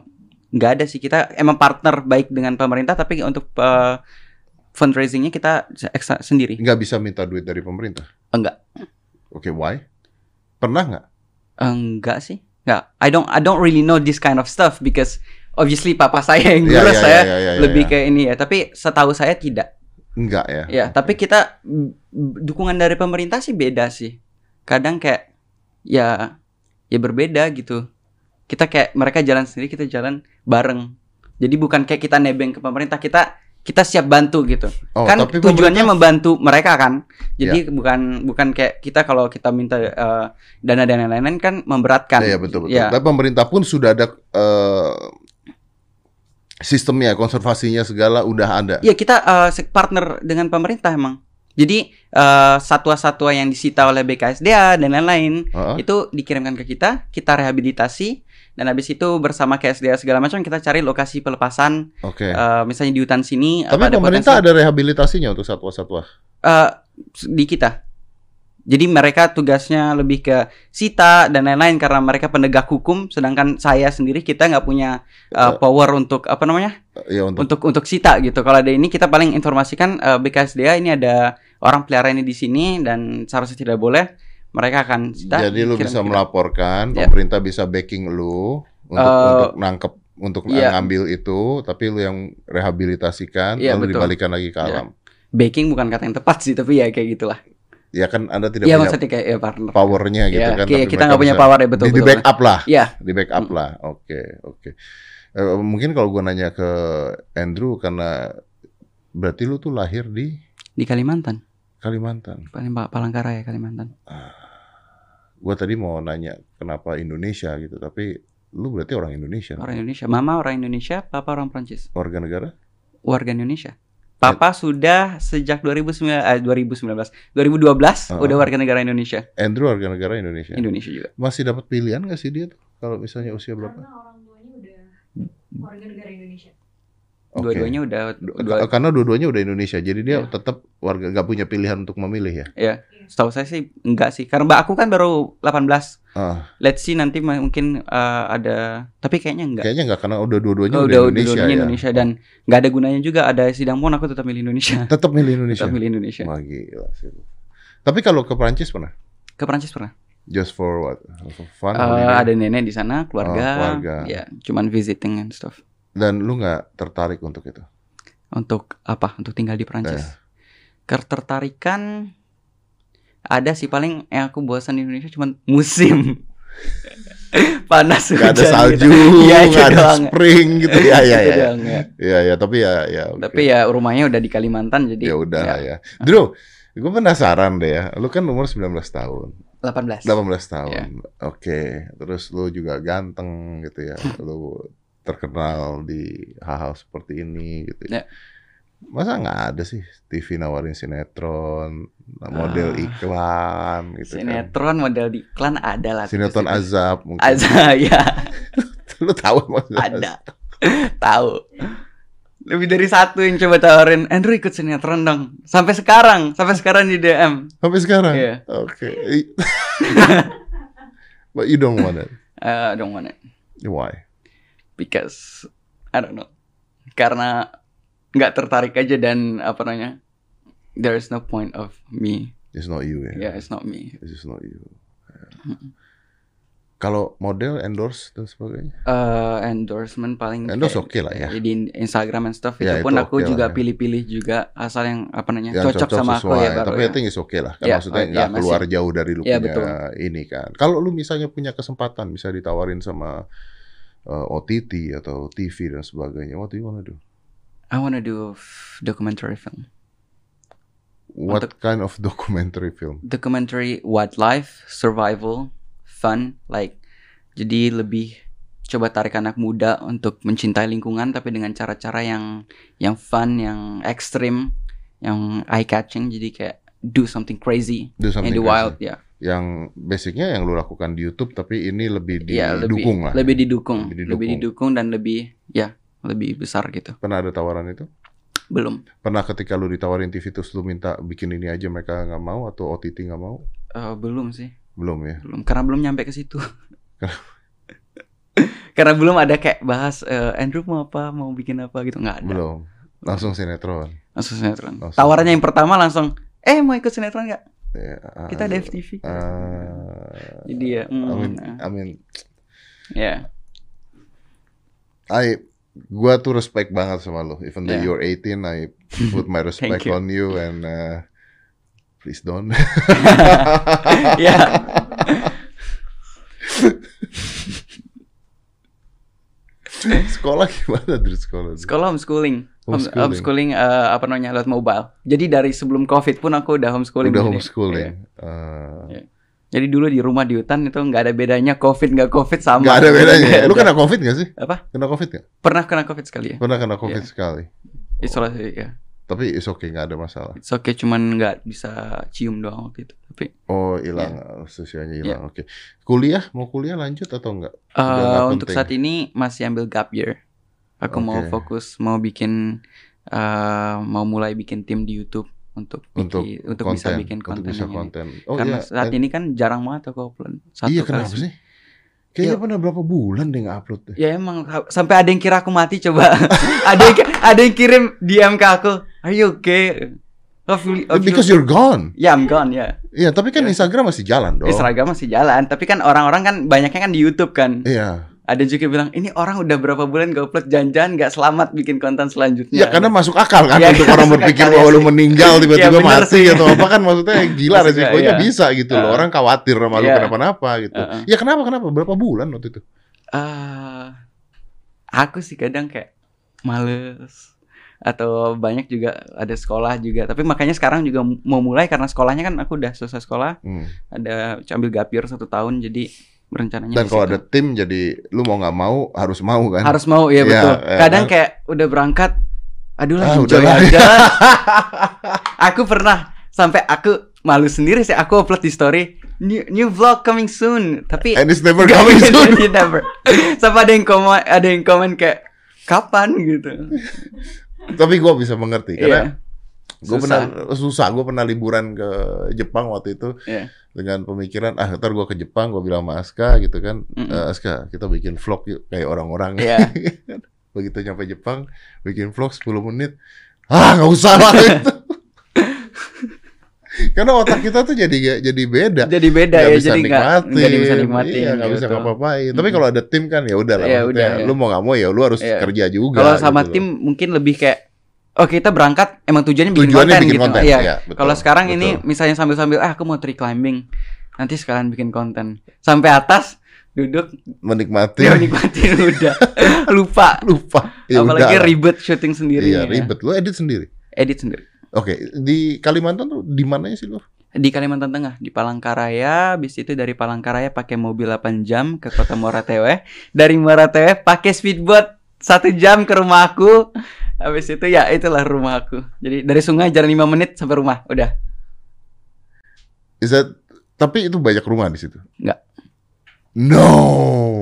nggak ada sih kita emang partner baik dengan pemerintah tapi untuk eh, fundraisingnya kita ekstra sendiri Nggak bisa minta duit dari pemerintah. enggak Oke, why? Pernah nggak? enggak sih enggak I don't I don't really know this kind of stuff because obviously papa saya yang Iya, ngurus iya, saya iya, iya, iya, lebih iya. ke ini ya tapi setahu saya tidak Enggak ya. ya tapi kita dukungan dari pemerintah sih beda sih kadang kayak ya ya berbeda gitu kita kayak mereka jalan sendiri kita jalan bareng jadi bukan kayak kita nebeng ke pemerintah kita kita siap bantu gitu Oh, kan tapi tujuannya pemerintah- membantu mereka kan jadi bukan bukan kayak kita kalau kita minta eh, dana dan lain-lain kan memberatkan Iya betul betul. Ya. Tapi pemerintah pun sudah ada eh, sistemnya, konservasinya segala udah ada. Iya kita eh, se- partner dengan pemerintah emang jadi eh, satwa-satwa yang disita oleh BKSDA dan lain-lain Heeh. itu dikirimkan ke kita kita rehabilitasi dan habis itu bersama KSDA segala macam kita cari lokasi pelepasan Oke. eh, misalnya di hutan sini Tapi apa ada pemerintah potensi- ada rehabilitasinya untuk satwa-satwa. Eh, di kita. Jadi mereka tugasnya lebih ke sita dan lain-lain karena mereka penegak hukum, sedangkan saya sendiri kita nggak punya uh, power untuk apa namanya Ya untuk untuk untuk sita gitu. Kalau ada ini kita paling informasikan uh, BKSDA ini ada orang pelihara ini di sini dan seharusnya tidak boleh. Mereka akan jadi lu kirim bisa melaporkan, Ya. pemerintah bisa backing lu untuk Eh, untuk nangkep untuk iya. ngambil itu, tapi lu yang rehabilitasikan Iya, lalu betul. dibalikan lagi ke Iya. alam. Backing bukan kata yang tepat sih, tapi ya kayak gitulah. Ya kan Anda tidak Iya punya maksudnya kayak ya partner. powernya gitu Ya, kan. kayak tapi kita nggak punya power ya betul di, di betul. backup lah, Iya. di backup Hmm. lah. Oke, oke. Eh, mungkin kalau gua nanya ke Andrew karena berarti lu tuh lahir di Di Kalimantan, Kalimantan. paling Palangkaraya Kalimantan. Gua tadi mau nanya kenapa Indonesia gitu, tapi lu berarti orang Indonesia, Orang Indonesia, mama orang Indonesia, papa orang Prancis. warga negara? warga Indonesia. Papa sudah sejak 2009 eh, 2019 2012 Uh-uh. udah warga negara Indonesia. Andrew warga negara Indonesia. Indonesia juga. Masih dapat pilihan nggak sih dia tuh kalau misalnya usia berapa? Karena orang tuanya udah warga negara Indonesia. Dua-duanya udah Du- dua, Karena dua-duanya udah Indonesia, jadi dia Iya. tetap warga nggak punya pilihan untuk memilih ya. ya. Setahu saya sih enggak sih. Karena mbak aku kan baru 18. Ah, Let's see nanti mungkin eh, ada tapi kayaknya enggak. kayaknya nggak karena udah dua-duanya Oh, udah, udah Indonesia dua-duanya ya. Indonesia dan nggak ada gunanya juga ada sidang pun aku tetap milih Indonesia. [LAUGHS] Tetap milih Indonesia. tetap milih Indonesia. Wah gila sih. lu. Tapi kalau ke Prancis pernah? Ke Prancis pernah. Just for what? For fun? Holiday? ada nenek di sana, keluarga. Oh, keluarga. Ya, cuman visiting and stuff. Dan lu nggak tertarik untuk itu? Untuk apa? Untuk tinggal di Prancis. Eh. Ketertarikan ada sih paling yang aku bosan di Indonesia cuman musim. [LAUGHS] Panas Gak ada salju, gitu. Iya, itu gak ada doang. spring gitu ya ya [LAUGHS] Itu ya. doang, ya. Iya ya, tapi ya ya. oke. Tapi ya rumahnya udah di Kalimantan jadi ya udah lah ya. Drew, gue penasaran deh ya. Lu kan umur 19 tahun, 18. 18 tahun. Iya. Oke, terus lu juga ganteng gitu ya. [LAUGHS] lu terkenal di hal-hal seperti ini gitu. Ya. Masa nggak ada sih TV nawarin sinetron, model Ah. iklan gitu kan. Sinetron model di iklan ada lah. Sinetron situ-situ. azab mungkin. Azab ya [LAUGHS] Lu tahu maksudnya? ada. [LAUGHS] Tahu. Lebih dari satu yang coba tawarin Andrew ikut sinetron dong. Sampai sekarang, sampai sekarang di DM. Sampai sekarang? Iya. Oke. [LAUGHS] But you don't want it. Uh, I don't want it Why? Because I don't know. Karena nggak tertarik aja dan apa namanya? There is no point of me. It's not you ya. Yeah, it's not me. It's just not you. Kalau model endorse dan sebagainya. Uh, endorsement paling Endorse oke lah ya. Di Instagram and stuff Ya, itu pun itu aku oke juga ya. pilih-pilih juga asal yang apa namanya Yang cocok, sama aku ya baru. Tapi ya. I think it's okay lah. Kan Ya, maksudnya oh, nggak ya, keluar masih. jauh dari lu Ya, punya betul. ini kan. Kalau lu misalnya punya kesempatan bisa ditawarin sama uh, OTT atau TV dan sebagainya, what do you wanna do? I wanna do documentary film. What kind of [LAUGHS] documentary film? Documentary wildlife, survival, fun, like jadi lebih coba tarik anak muda untuk mencintai lingkungan tapi dengan cara-cara yang yang fun, yang ekstrim, yang eye catching jadi kayak do something crazy Do something in the crazy. wild ya. Yang basicnya yang lu lakukan di YouTube tapi ini lebih Ya, lebih didukung lah. lebih didukung, Lebih lebih didukung. didukung dan lebih ya lebih besar gitu. Pernah ada tawaran itu? Belum. Pernah ketika lu ditawarin TV terus lu minta bikin ini aja mereka nggak mau atau OTT nggak mau? Eh, belum sih. Belum ya. belum karena belum nyampe ke situ [LAUGHS] karena belum ada kayak bahas eh, Andrew mau apa mau bikin apa gitu nggak ada Belum. Langsung sinetron. langsung sinetron Langsung. tawarannya yang pertama langsung eh mau ikut sinetron nggak Ya, kita ada aduh. FTV Ah, jadi ya mm, I mean, ya I gua tuh respect banget sama lu. Even though Yeah. you're 18, I put my [LAUGHS] respect you. on you and uh, please don't. [LAUGHS] ya [LAUGHS] sekolah gimana dari sekolah? sekolah homeschooling Home- Homeschooling. homeschooling eh, apa namanya lewat mobile jadi dari sebelum covid pun aku udah homeschooling Udah jadi. homeschooling. Iya. Uh, Iya. jadi dulu di rumah di hutan itu nggak ada bedanya covid nggak covid sama Gak ada bedanya. Nggak Lu kena covid gak sih? apa Kena covid gak? pernah kena covid sekali ya Pernah kena covid Iya. sekali. isolasi ya Tapi it's okay, gak ada masalah. It's okay, cuman nggak bisa cium doang waktu itu. Tapi Oh hilang, usianya hilang. Oke. Kuliah mau kuliah lanjut atau enggak? eh, Udah nggak untuk penting. saat ini masih ambil gap year. Aku mau Oke. fokus, mau bikin, eh, mau mulai bikin tim di YouTube untuk Untuk bikin- untuk konten, bisa bikin untuk konten. bisa yang ini. konten. Oh Karena iya. saat eh, ini kan jarang banget aku upload. Satu iya kali kenapa se- sih? Kayaknya Iya. pernah berapa bulan deh nggak upload deh. Ya emang sampai ada yang kira aku mati coba. [LAUGHS] ada yang ada yang kirim DM ke aku, "Are you okay?" Of, of Because you're gone. Yeah, I'm gone, ya. Iya, tapi kan Iya. Instagram masih jalan dong. Instagram masih jalan, tapi kan orang-orang kan banyaknya kan di YouTube kan. Iya. Ada juga bilang ini orang udah berapa bulan gak upload janjian gak selamat bikin konten selanjutnya. Iya, karena masuk akal kan Iya, untuk orang berpikir bahwa ya lu meninggal [LAUGHS] tiba-tiba Iya, bener mati sih. atau apa kan maksudnya [LAUGHS] gila resikonya iya. bisa gitu loh. Uh. Orang khawatir sama lu Iya. kenapa-napa gitu. Uh-uh. Ya kenapa kenapa? Berapa bulan waktu itu? Eh, aku sih kadang kayak males atau banyak juga ada sekolah juga. Tapi makanya sekarang juga mau mulai karena sekolahnya kan aku udah selesai sekolah, Hmm. ada ambil gapir satu tahun jadi rencananya Dan kalau ada tim jadi lu mau nggak mau harus mau kan? harus mau ya betul. iya Kadang kan? kayak udah berangkat, aduh lah Ah, enjoy udahlah. aja. [LAUGHS] aku pernah sampai aku malu sendiri sih aku upload di story new, new vlog coming soon tapi And it's never [LAUGHS] coming [LAUGHS] soon. Never. Sampai ada yang komen ada yang komen kayak kapan gitu. Tapi gua bisa mengerti karena Iya. gue pernah susah. Gue pernah liburan ke Jepang waktu itu Iya. dengan pemikiran ah ntar gue ke Jepang gue bilang sama Aska gitu kan, Mm-mm. "Eh, Aska kita bikin vlog yuk kayak orang-orang. Iya. [LAUGHS] Begitu nyampe Jepang bikin vlog 10 menit, ah nggak usah lah itu. [LAUGHS] Karena otak kita tuh jadi jadi beda. Jadi beda Nggak ya bisa jadi nggak nikmatin, nggak bisa nikmatin. iya, nggak bisa gitu. ngapa-ngapain. Tapi kalau ada tim kan ya udah lah. Iya, maksudnya udah, iya. Lu mau nggak mau ya lu harus Iya. kerja juga. Kalau sama gitu tim loh. mungkin lebih kayak oh kita berangkat emang tujuannya bikin Tujuannya konten bikin gitu. konten. Iya. ya, betul, Kalau sekarang ini betul. misalnya sambil-sambil ah aku mau tree climbing. Nanti sekalian bikin konten. Sampai atas duduk menikmati dia nikmatin [LAUGHS] udah. Lupa. lupa. Ya Apalagi udah. ribet syuting sendiri. Iya, ya. ribet. Lu edit sendiri. Edit sendiri. Oke, di Kalimantan tuh di mananya sih lu? Di Kalimantan Tengah, di Palangkaraya, habis itu dari Palangkaraya pakai mobil 8 jam ke kota Moratewe. Dari Moratewe pakai speedboat satu jam ke rumahku. Habis itu ya itulah rumahku. Jadi dari sungai jalan 5 menit sampai rumah, udah. Is that tapi itu banyak rumah di situ. Nggak. No.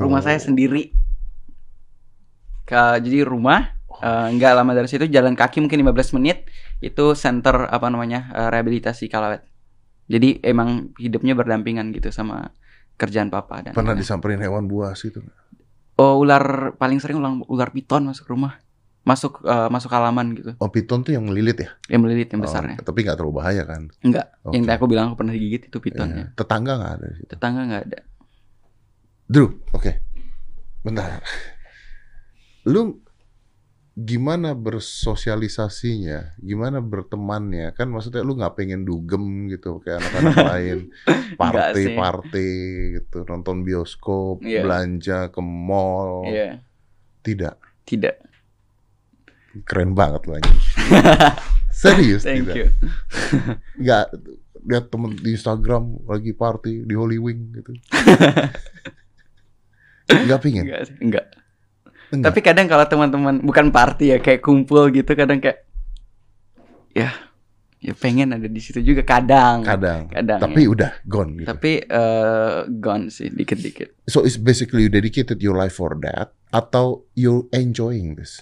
Rumah saya sendiri. Ke, jadi rumah nggak lama dari situ jalan kaki mungkin 15 menit itu center apa namanya eh, rehabilitasi Kalawet. Jadi emang hidupnya berdampingan gitu sama kerjaan papa dan Pernah disamperin hewan buas itu. Oh ular paling sering ular, ular piton masuk rumah, masuk eh, masuk halaman gitu, Oh, piton tuh yang melilit ya? yang melilit yang Oh, besarnya. tapi nggak terlalu bahaya kan? Enggak, Oke. yang aku bilang aku pernah digigit itu pitonnya. Iya. Tetangga nggak ada situ. Tetangga nggak ada. Drew, oke. Bentar. Lu gimana bersosialisasinya? Gimana bertemannya? Kan maksudnya lu nggak pengen dugem gitu kayak anak-anak [LAUGHS] lain. Nggak. Party-party gitu, nonton bioskop, Iya. belanja ke mall. Iya, Tidak. tidak. Keren banget lu anjing. [LAUGHS] Serius Thank tidak. you. [LAUGHS] Nggak lihat temen di Instagram lagi party di Holy Wing gitu. Nggak. Enggak sih, enggak. Enggak. Tapi kadang kalau teman-teman bukan party ya kayak kumpul gitu kadang kayak ya ya pengen ada di situ juga kadang. kadang. Kadang. Tapi ya. udah gone gitu. Tapi eh, gone sih dikit-dikit. So it's basically you dedicated your life for that atau you enjoying this?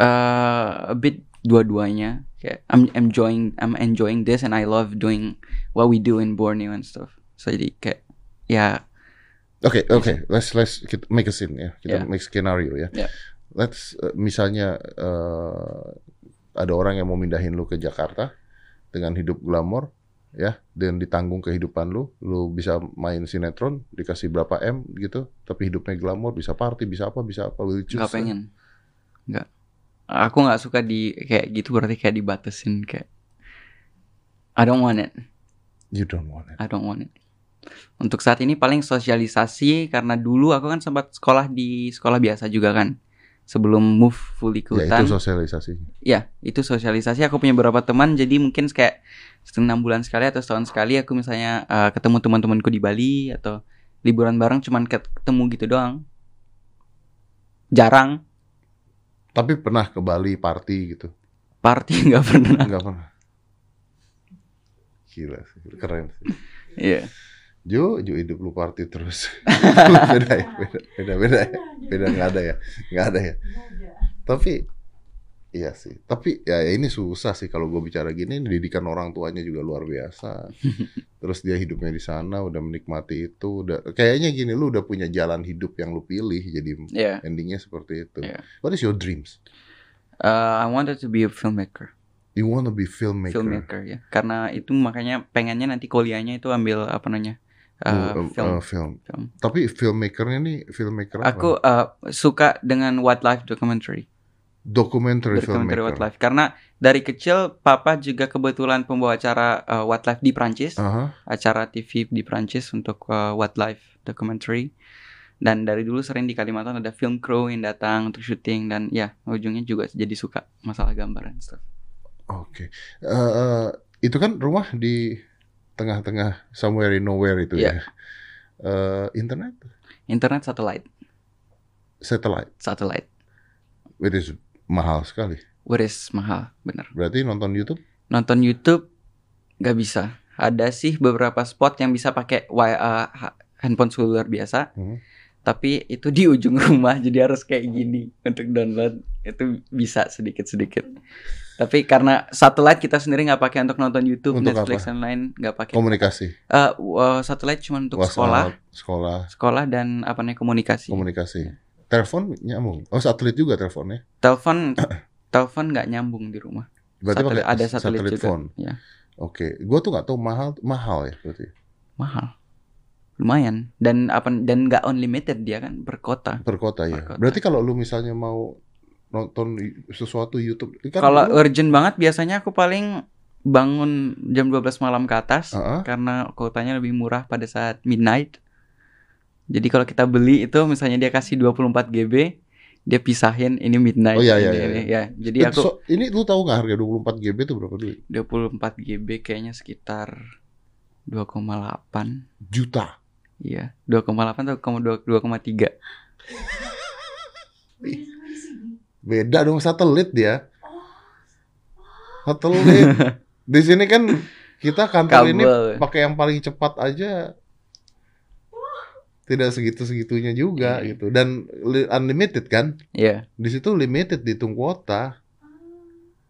eh a bit dua-duanya. Kayak I'm enjoying I'm enjoying this and I love doing what we do in Borneo and stuff. So jadi kayak ya Oke, oke. Let's let's kita make a scene ya. Kita Yeah. make scenario ya. Yeah. Let's uh, misalnya uh, ada orang yang mau mindahin lu ke Jakarta dengan hidup glamor ya dan ditanggung kehidupan lu, lu bisa main sinetron dikasih berapa M gitu, tapi hidupnya glamor, bisa party, bisa apa, bisa apa, will choose nggak that? pengen. Nggak. Aku nggak suka di kayak gitu berarti kayak dibatasin kayak I don't want it. You don't want it. I don't want it. Untuk saat ini paling sosialisasi karena dulu aku kan sempat sekolah di sekolah biasa juga kan. Sebelum move fully ke Ya itu sosialisasi. Ya, itu sosialisasi. Aku punya beberapa teman, jadi mungkin kayak enam bulan sekali atau setahun sekali aku misalnya eh, ketemu teman-temanku di Bali atau liburan bareng cuman ketemu gitu doang. Jarang Tapi pernah ke Bali party gitu. party [LAUGHS] nggak pernah. Enggak pernah. Gila sih, keren sih. Iya. Jo, Jo hidup lu party terus. beda [LAUGHS] ya, beda, beda, beda ya. Beda nggak ada ya, nggak ada ya. Tapi iya sih. Tapi ya ini susah sih kalau gue bicara gini. Didikan orang tuanya juga luar biasa. [LAUGHS] Terus dia hidupnya di sana, udah menikmati itu. Udah kayaknya gini, lu udah punya jalan hidup yang lu pilih. Jadi Iya. endingnya seperti itu. Iya. What is your dreams? Uh, I wanted to be a filmmaker. You want to be filmmaker? filmmaker ya karena itu makanya pengennya nanti kuliahnya itu ambil apa namanya uh, Uh, uh, film uh, film. film. Tapi filmmakernya nih filmmaker apa? aku uh, suka dengan wildlife documentary documentary documentary filmmaker. wildlife karena dari kecil papa juga kebetulan pembawa acara uh, wildlife di Prancis Aha. acara TV di Prancis untuk uh, wildlife documentary dan dari dulu sering di Kalimantan ada film crew yang datang untuk syuting dan ya ujungnya juga jadi suka masalah gambar dan stuff Oke. Eh, eh, itu kan rumah di tengah-tengah somewhere in nowhere itu Iya. ya. Eh, internet, internet satellite satellite, satellite which is mahal sekali. what is mahal bener Berarti nonton YouTube nonton YouTube nggak bisa. Ada sih beberapa spot yang bisa pakai uh, ha- handphone seluler biasa, Hmm. tapi itu di ujung rumah jadi harus kayak gini untuk download itu bisa sedikit-sedikit. Tapi karena satelit kita sendiri nggak pakai untuk nonton YouTube, Untuk Netflix apa? dan lain nggak pakai. komunikasi, Uh, uh, satelit cuma untuk sekolah, WhatsApp, sekolah, sekolah dan apa namanya komunikasi. komunikasi. Telepon nyambung. Oh, satelit juga teleponnya. Telepon, [COUGHS] telepon nggak nyambung di rumah. Berarti Satelit- pakai ada satelit, juga. phone. Ya, Oke, gua tuh nggak tahu mahal mahal ya berarti. mahal. Lumayan dan apa dan nggak unlimited dia kan per kota. Per kota ya. Per kota. Berarti kalau lu misalnya mau nonton sesuatu YouTube. Kan Kalau lu- urgent banget biasanya aku paling bangun jam 12 malam ke atas Heeh. karena kuotanya lebih murah pada saat midnight. Jadi kalau kita beli itu misalnya dia kasih 24 GB, dia pisahin ini midnight. Oh, iya, iya, ini, iya, ini. iya. Ya, jadi Eh, aku so- ini lu tahu nggak harga 24 GB itu berapa duit? 24 GB kayaknya sekitar 2,8. Juta. Iya, 2,8 atau 2,2 2,3. Beda di dong satelit dia. Satelit. [LAUGHS] Di sini kan kita kantor ini Kabel. pakai yang paling cepat aja tidak segitu-segitunya juga Iya. gitu dan li- unlimited kan Iya. di situ limited dihitung kuota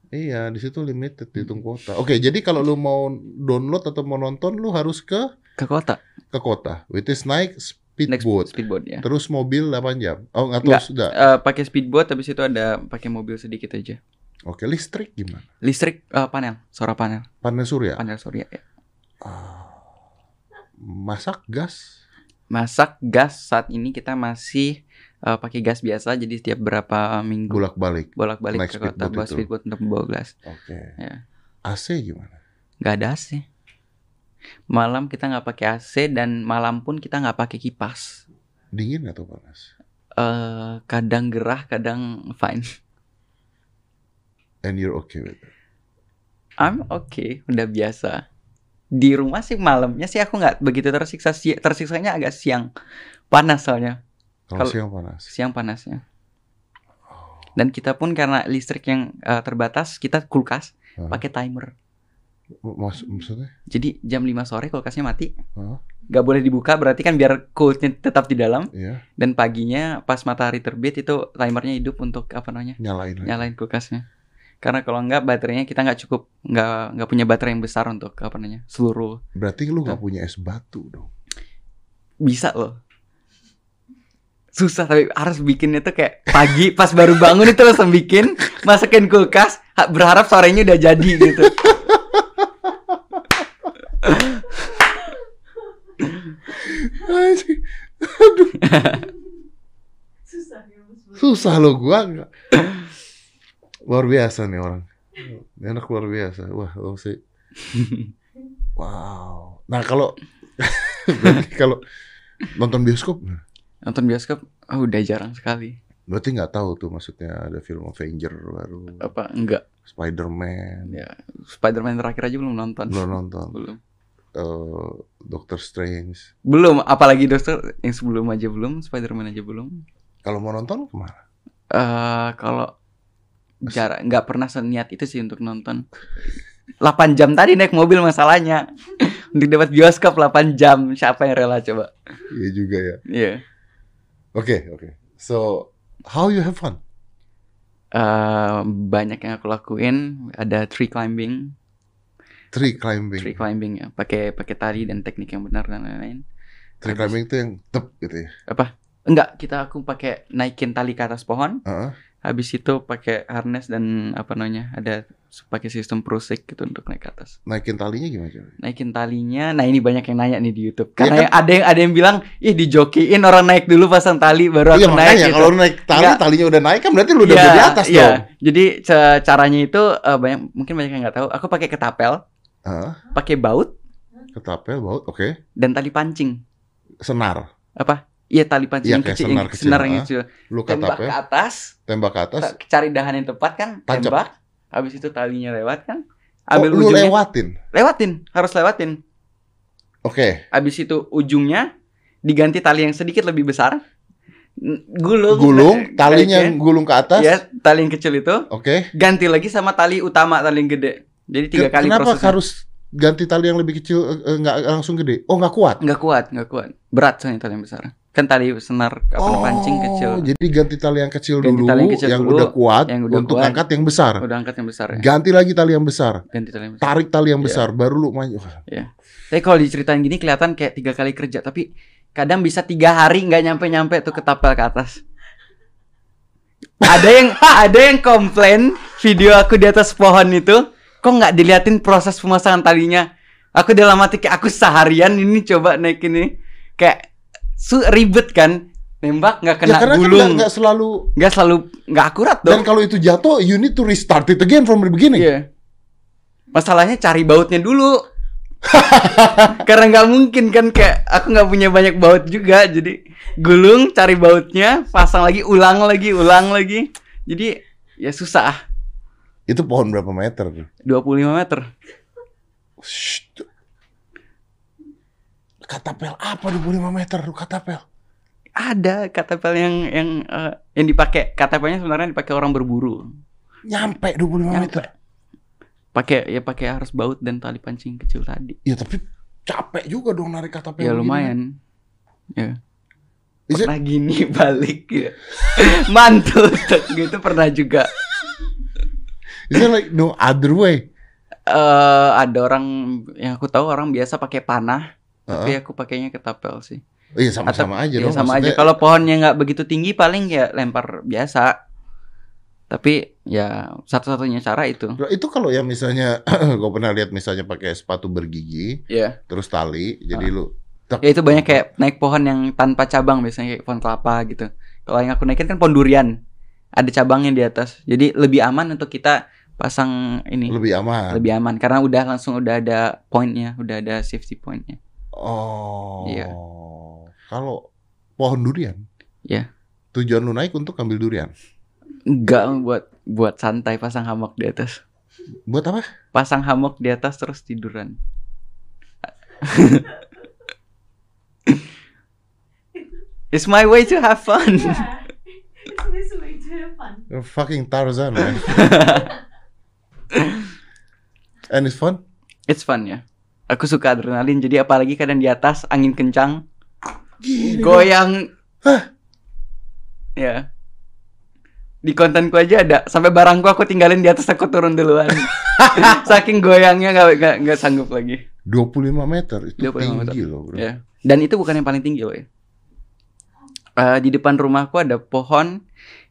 iya di situ limited dihitung kuota oke jadi kalau lu mau download atau mau nonton lu harus ke Ke kota. ke kota which is naik Speedboat speedboat ya. terus mobil 8 jam oh nggak Nggak. terus sudah Eh, pakai speedboat habis itu ada pakai mobil sedikit aja. oke listrik gimana Listrik eh, panel, solar panel, panel surya panel surya ya. Ah. masak gas Masak gas saat ini kita masih eh, pakai gas biasa jadi setiap berapa minggu bolak balik bolak-balik naik ke kota bawa speedboat untuk bawa gas. oke Ya. AC gimana Nggak ada AC. Malam kita nggak pakai AC dan malam pun kita nggak pakai kipas. dingin atau panas eh kadang gerah, kadang fine. and you're okay with it I'm okay, udah biasa. Di rumah sih malamnya sih aku nggak begitu tersiksa. Si- Tersiksanya agak siang, panas soalnya. kalau siang panas Siang panasnya. Dan kita pun karena listrik yang eh, terbatas, kita kulkas Hah? pakai timer. Mas, maksudnya Jadi jam 5 sore kulkasnya mati. Hah? Gak boleh dibuka berarti kan biar coolnya tetap di dalam. Iya, Dan paginya pas matahari terbit itu timernya hidup untuk apa namanya? nyalain nyalain kulkasnya karena kalau enggak baterainya kita nggak cukup nggak nggak punya baterai yang besar untuk apa namanya seluruh Berarti lu nggak punya es batu dong. bisa loh susah tapi harus bikinnya tuh kayak pagi pas baru bangun itu langsung bikin masukin kulkas ha- berharap sorenya udah jadi gitu Anjing. Susah ya mas. Susah lo gua nggak. Luar biasa nih orang. Anak luar biasa. Wah, lo sih. Wow. Nah, kalau [LAUGHS] berarti kalau nonton bioskop nonton bioskop oh, udah jarang sekali berarti nggak tahu tuh maksudnya ada film Avenger baru, apa enggak Spider-Man. ya Spider-Man terakhir aja belum nonton Belum nonton. belum Eh, Doctor Strange. belum apalagi dokter yang sebelum aja belum Spider-Man aja belum Kalau mau nonton ke mana? eh kalau jarak nggak pernah seniat itu sih untuk nonton 8 jam tadi naik mobil masalahnya [LAUGHS] untuk dapat bioskop 8 jam siapa yang rela coba Iya juga ya. iya Oke, oke. So, how you have fun? Eh, banyak yang aku lakuin ada tree climbing Tree climbing. tree climbing ya pakai pakai tali dan teknik yang benar dan lain-lain Tree climbing itu yang tep gitu ya. apa enggak kita aku pakai naikin tali ke atas pohon Heeh. habis itu pakai harness dan apa namanya ada pakai sistem prosik gitu untuk naik ke atas Naikin talinya gimana? coba? naikin talinya. Nah ini banyak yang nanya nih di YouTube. Iya Karena kan? yang- ada yang ada yang bilang, ih dijokiin orang naik dulu pasang tali baru Iya aku naik. makanya gitu. kalau naik tali Nggak. talinya udah naik kan berarti lu udah Iya, di atas iya. dong. Jadi ca- caranya itu eh, banyak mungkin banyak yang nggak tahu. Aku pakai ketapel, Pakai baut Ketapel baut, oke. dan tali pancing. Senar. Apa? Iya tali pancing yang kayak kecil, senar yang kecil, senar yang kecil. Lu Tembak ke atas, tembak ke atas. ta- cari dahan yang tepat kan, Tancap. tembak. Habis itu talinya lewat kan, Oh, ambil lu ujungnya, lewatin. lewatin, harus lewatin. Oke. Habis itu ujungnya diganti tali yang sedikit lebih besar. Gulung. Gulung, [LAUGHS] talinya ya. yang gulung ke atas. Ya, tali yang kecil itu Oke. ganti lagi sama tali utama tali yang gede. Jadi tiga Ke- kali Kenapa prosesnya. harus ganti tali yang lebih kecil eh, eh, nggak langsung gede? Oh, nggak kuat. Nggak kuat, nggak kuat. Berat soalnya tali yang besar. Kan tali senar apa oh, pancing kecil. Jadi ganti tali yang kecil Ganti dulu, tali yang kecil yang dulu, udah kuat yang udah untuk kuat. angkat yang besar. Udah angkat yang besar ya. Ganti lagi tali yang besar. Ganti tali yang besar. Tarik tali yang Iya. besar, baru lu main. Wah, Tapi kalau diceritain gini kelihatan kayak tiga kali kerja, tapi kadang bisa tiga hari nggak nyampe-nyampe tuh ketapel ke atas. ada yang [LAUGHS] ada yang komplain video aku di atas pohon itu kok nggak diliatin proses pemasangan talinya. Aku dalam hati kayak aku seharian ini coba naik ini kayak su ribet kan. nembak nggak ya kena karena kan gulung nggak- nggak selalu nggak selalu nggak akurat dan dong kalau itu jatuh you need to restart it again from the beginning. Iya. Masalahnya cari bautnya dulu. [LAUGHS] Karena nggak mungkin kan kayak aku nggak punya banyak baut juga, jadi gulung cari bautnya, pasang lagi, ulang lagi, ulang lagi. Jadi ya susah. Itu pohon berapa meter tuh? 25 meter. Shh. Katapel apa 25 meter katapel? Ada katapel yang yang eh, yang dipakai katapelnya sebenarnya dipakai orang berburu. Nyampe 25 Nyampe. meter. Pakai ya pakai harus baut dan tali pancing kecil tadi. Ya tapi capek juga dong narik katapel. Ya lumayan. Ya. Is it- Pernah gini [LAUGHS] balik ya. Mantul [LAUGHS] gitu pernah juga. Is there like no other way? eh ada orang yang aku tahu orang biasa pakai panah, tapi Heeh. aku pakainya ketapel sih. Iya sama-sama aja Ya, dong. sama aja. maksudnya. Kalau pohonnya nggak begitu tinggi paling ya lempar biasa. Tapi ya satu-satunya cara itu. Nah, itu kalau yang misalnya [CLEARS THROAT] gue pernah lihat misalnya pakai sepatu bergigi Iya. terus tali jadi lu tek, Ya itu banyak kayak [CLEARS THROAT] naik pohon yang tanpa cabang biasanya kayak pohon kelapa gitu. Kalau yang aku naikin kan pohon durian. Ada cabangnya di atas. Jadi lebih aman untuk kita pasang ini. lebih aman. Lebih aman karena udah langsung udah ada pointnya, udah ada safety pointnya. Oh. Iya. Kalau pohon durian. Iya. Tujuan lu naik untuk ambil durian. Enggak buat buat santai pasang hammock di atas. Buat apa? Pasang hammock di atas terus tiduran. [LAUGHS] It's my way to have fun. Yeah. It's this way to have fun. You're fucking Tarzan, man. [LAUGHS] [LAUGHS] And it's fun? It's fun ya. Aku suka adrenalin jadi apalagi kadang di atas angin kencang, Gila. goyang. Hah? Ya. Di kontenku aja ada sampai barangku aku tinggalin di atas aku turun duluan. [LAUGHS] Saking goyangnya nggak nggak nggak sanggup lagi. 25 meter itu 25 tinggi meter. loh, bro. Ya. Dan itu bukan yang paling tinggi loh ya. Eh, di depan rumahku ada pohon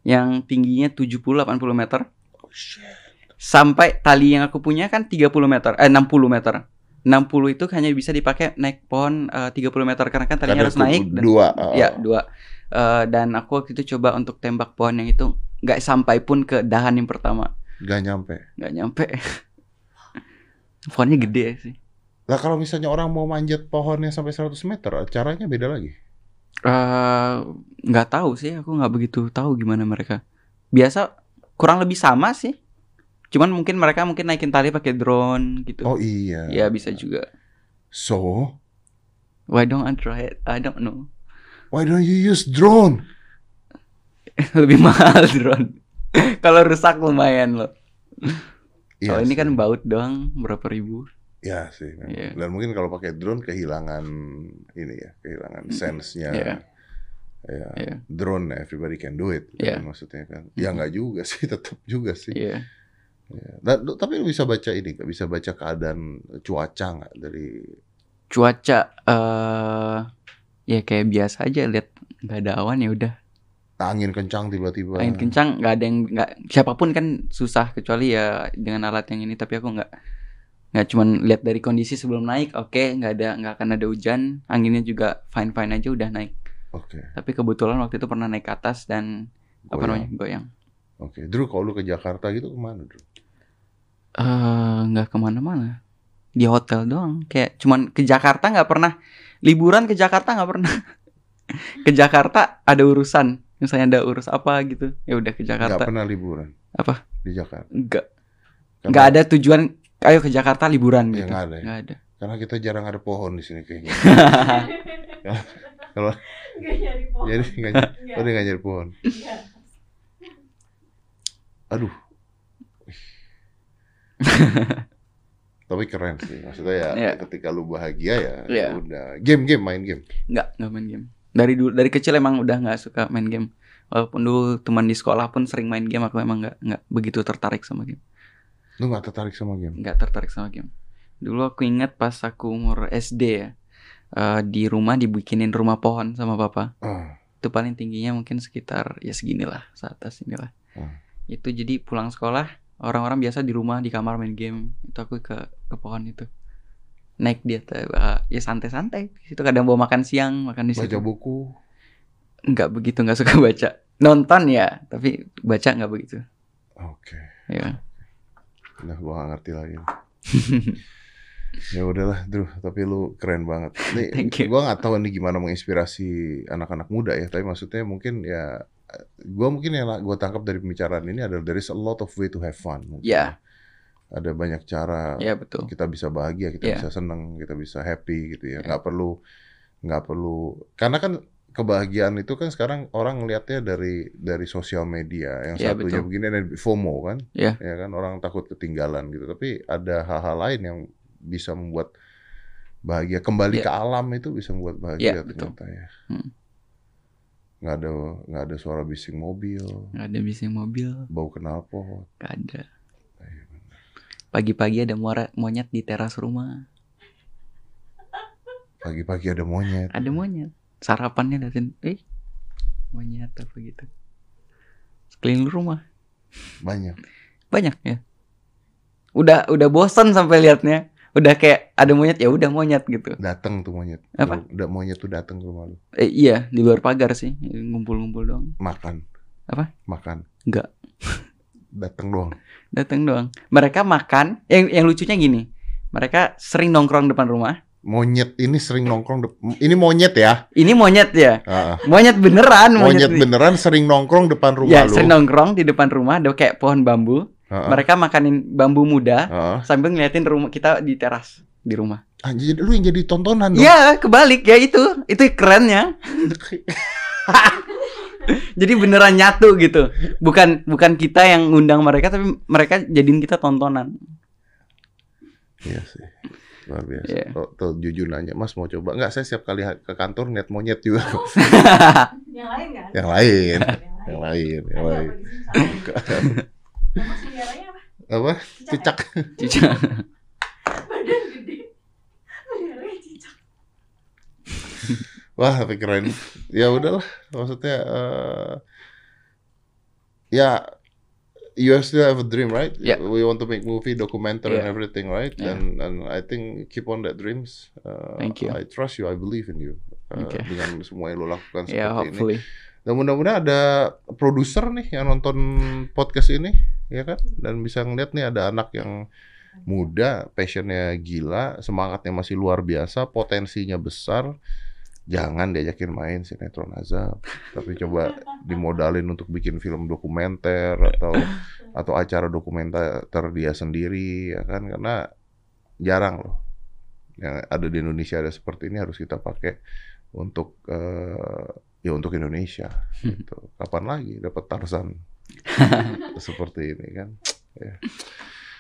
yang tingginya 70-80 meter. Oh, shit. Sampai tali yang aku punya kan 30 meter, eh 60 meter. 60 itu hanya bisa dipakai naik pohon eh, 30 meter karena kan talinya Karena harus naik dan dua. uh, ya dua. Eh, dan aku waktu itu coba untuk tembak pohon yang itu nggak sampai pun ke dahan yang pertama, Gak nyampe. nggak nyampe. [LAUGHS] Pohonnya gede sih. Lah kalau misalnya orang mau manjat pohonnya sampai 100 meter, caranya beda lagi. Eh, nggak tahu sih, aku nggak begitu tahu gimana mereka. Biasa kurang lebih sama sih. Cuman mungkin mereka mungkin naikin tali pakai drone gitu. Oh iya. Ya bisa juga. So, Why don't I try it? I don't know. why don't you use drone? [LAUGHS] lebih mahal drone. [LAUGHS] Kalau rusak lumayan loh. Iya Kalau ini kan baut doang berapa ribu. Ya sih. Iya. Dan mungkin kalau pakai drone kehilangan ini ya, kehilangan sense-nya. Iya. Ya, Iya. drone everybody can do it. Iya. Kan, maksudnya kan. Ya nggak juga sih, [LAUGHS] tetap juga sih. Iya. Ya. Dan, lu- tapi lu bisa baca ini, nggak bisa baca keadaan cuaca nggak dari Cuaca eh ya kayak biasa aja lihat nggak ada awan ya udah. angin kencang tiba-tiba. Angin kencang nggak ada yang nggak siapa pun kan susah kecuali ya dengan alat yang ini tapi aku nggak nggak cuman lihat dari kondisi sebelum naik oke nggak ada nggak akan ada hujan anginnya juga fine fine aja udah naik Oke. tapi kebetulan waktu itu pernah naik ke atas dan apa goyang. namanya goyang Oke. Drew kalau lu ke Jakarta gitu ke mana Drew? Eh nggak ke mana-mana di hotel doang kayak cuman ke Jakarta nggak pernah liburan ke Jakarta nggak pernah [LAUGHS] ke Jakarta ada urusan misalnya ada urus apa gitu ya udah ke Nggak Jakarta pernah liburan apa di Jakarta. nggak nggak ada tujuan ayo ke Jakarta liburan Ya, gitu nggak ada ya. nggak ada Karena kita jarang ada pohon di sini kayaknya. [LAUGHS] Kalau Gak nyari pohon. jadi nggak nyari, Nggak. oh, nggak nyari pohon. Nggak. Aduh. [LAUGHS] Tapi keren sih. Maksudnya ya Iya. ketika lu bahagia ya Iya. udah. Game-game main game. nggak nggak main game dari dulu dari kecil emang udah nggak suka main game walaupun dulu teman di sekolah pun sering main game aku emang nggak nggak begitu tertarik sama game Lu nggak tertarik sama game? nggak tertarik sama game dulu aku ingat pas aku umur SD ya eh, di rumah dibikinin rumah pohon sama papa Ah, itu paling tingginya mungkin sekitar ya seginilah seatas inilah Hmm. itu jadi pulang sekolah orang-orang biasa di rumah di kamar main game itu aku ke ke pohon itu naik dia ya santai-santai Di situ kadang bawa makan siang makan di situ baca buku. nggak begitu nggak suka [LAUGHS] baca. Nonton ya, tapi baca nggak begitu. Oke. Ya. Nah, gua gak ngerti lagi. ya udahlah, Drew. Tapi lu keren banget. Nih, Thank you. gua nggak tahu nih gimana menginspirasi anak-anak muda ya. Tapi maksudnya mungkin ya, gua mungkin yang gua tangkap dari pembicaraan ini adalah there is a lot of way to have fun. mungkin. Ya, Ada banyak cara ya betul. kita bisa bahagia, kita Iya. bisa seneng, kita bisa happy gitu ya. Iya. Nggak perlu, nggak perlu. Karena kan kebahagiaan itu kan sekarang orang ngelihatnya dari dari sosial media. Yang Iya, satunya betul. begini ada FOMO kan, Iya. ya kan orang takut ketinggalan gitu. Tapi ada hal-hal lain yang bisa membuat bahagia. Kembali Iya. ke alam itu bisa membuat bahagia Iya, betul. ternyata ya. Hmm. Nggak ada nggak ada suara bising mobil, Nggak ada bising mobil, bau knalpot. nggak ada. Iya, Pagi-pagi ada muara- monyet di teras rumah. Pagi-pagi ada monyet. Ada monyet. Sarapannya datin, eh monyet apa gitu. Sekeliling rumah Banyak. banyak ya. Udah udah bosan sampai liatnya. Udah kayak ada monyet ya udah monyet gitu. Datang tuh monyet. Apa? Udah monyet tuh datang ke rumah lu. Eh, iya di luar pagar sih ngumpul-ngumpul doang. Makan. Apa? Makan. Enggak. [LAUGHS] Datang doang. Datang doang. Mereka makan. Yang yang lucunya gini. Mereka sering nongkrong depan rumah. Monyet ini sering nongkrong. Ini monyet ya? Ini monyet ya. Ah. Monyet beneran. Monyet nih. beneran sering nongkrong depan rumah Ya, lu. sering nongkrong di depan rumah, ada kayak pohon bambu. Ah. Mereka makanin bambu muda ah. sambil ngeliatin rumah kita di teras di rumah. Anjir, lu yang jadi tontonan dong. Iya, kebalik ya itu. Itu kerennya. [LAUGHS] Jadi beneran nyatu gitu. Bukan bukan kita yang ngundang mereka tapi mereka jadiin kita tontonan. Iya sih. Luar biasa. Iya. Tuh, tuh jujur nanya, Mas mau coba? Enggak, saya setiap kali ke kantor ngeliat monyet juga. [LAUGHS] Yang lain kan? yang lain. Yang yang lain. Yang lain. [LAUGHS] Nama apa? Apa? Cicak. Cicak. ya? [LAUGHS] Badan gede. Cicak. Wah, tapi keren. Ya udahlah, maksudnya eh ya you still have a dream, right? Yeah. We want to make movie, documentary, and Yeah. everything, right? Yeah. And and I think keep on that dreams. Uh, Thank you. I trust you. I believe in you. Uh, Okay. Dengan semua yang lo lakukan Ya, seperti ini. hopefully. Dan mudah-mudahan ada produser nih yang nonton podcast ini, ya kan? Dan bisa ngeliat nih ada anak yang muda, passionnya gila, semangatnya masih luar biasa, potensinya besar. Jangan diajakin main sinetron azab, tapi coba dimodalin untuk bikin film dokumenter atau atau acara dokumenter dia sendiri, ya kan? Karena jarang loh yang ada di Indonesia ada seperti ini harus kita pakai untuk eh, ya untuk Indonesia. Gitu. Kapan lagi dapat Tarzan seperti ini kan? Ya.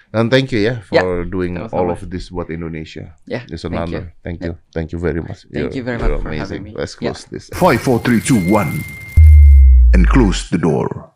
Dan thank you ya for doing sama-sama. all of this buat Indonesia. Ya, It's an thank honor. Thank you. Thank you very much. Thank you very you're much for amazing. having me. Let's Yeah. close this. Five, four, three, two, one, and close the door.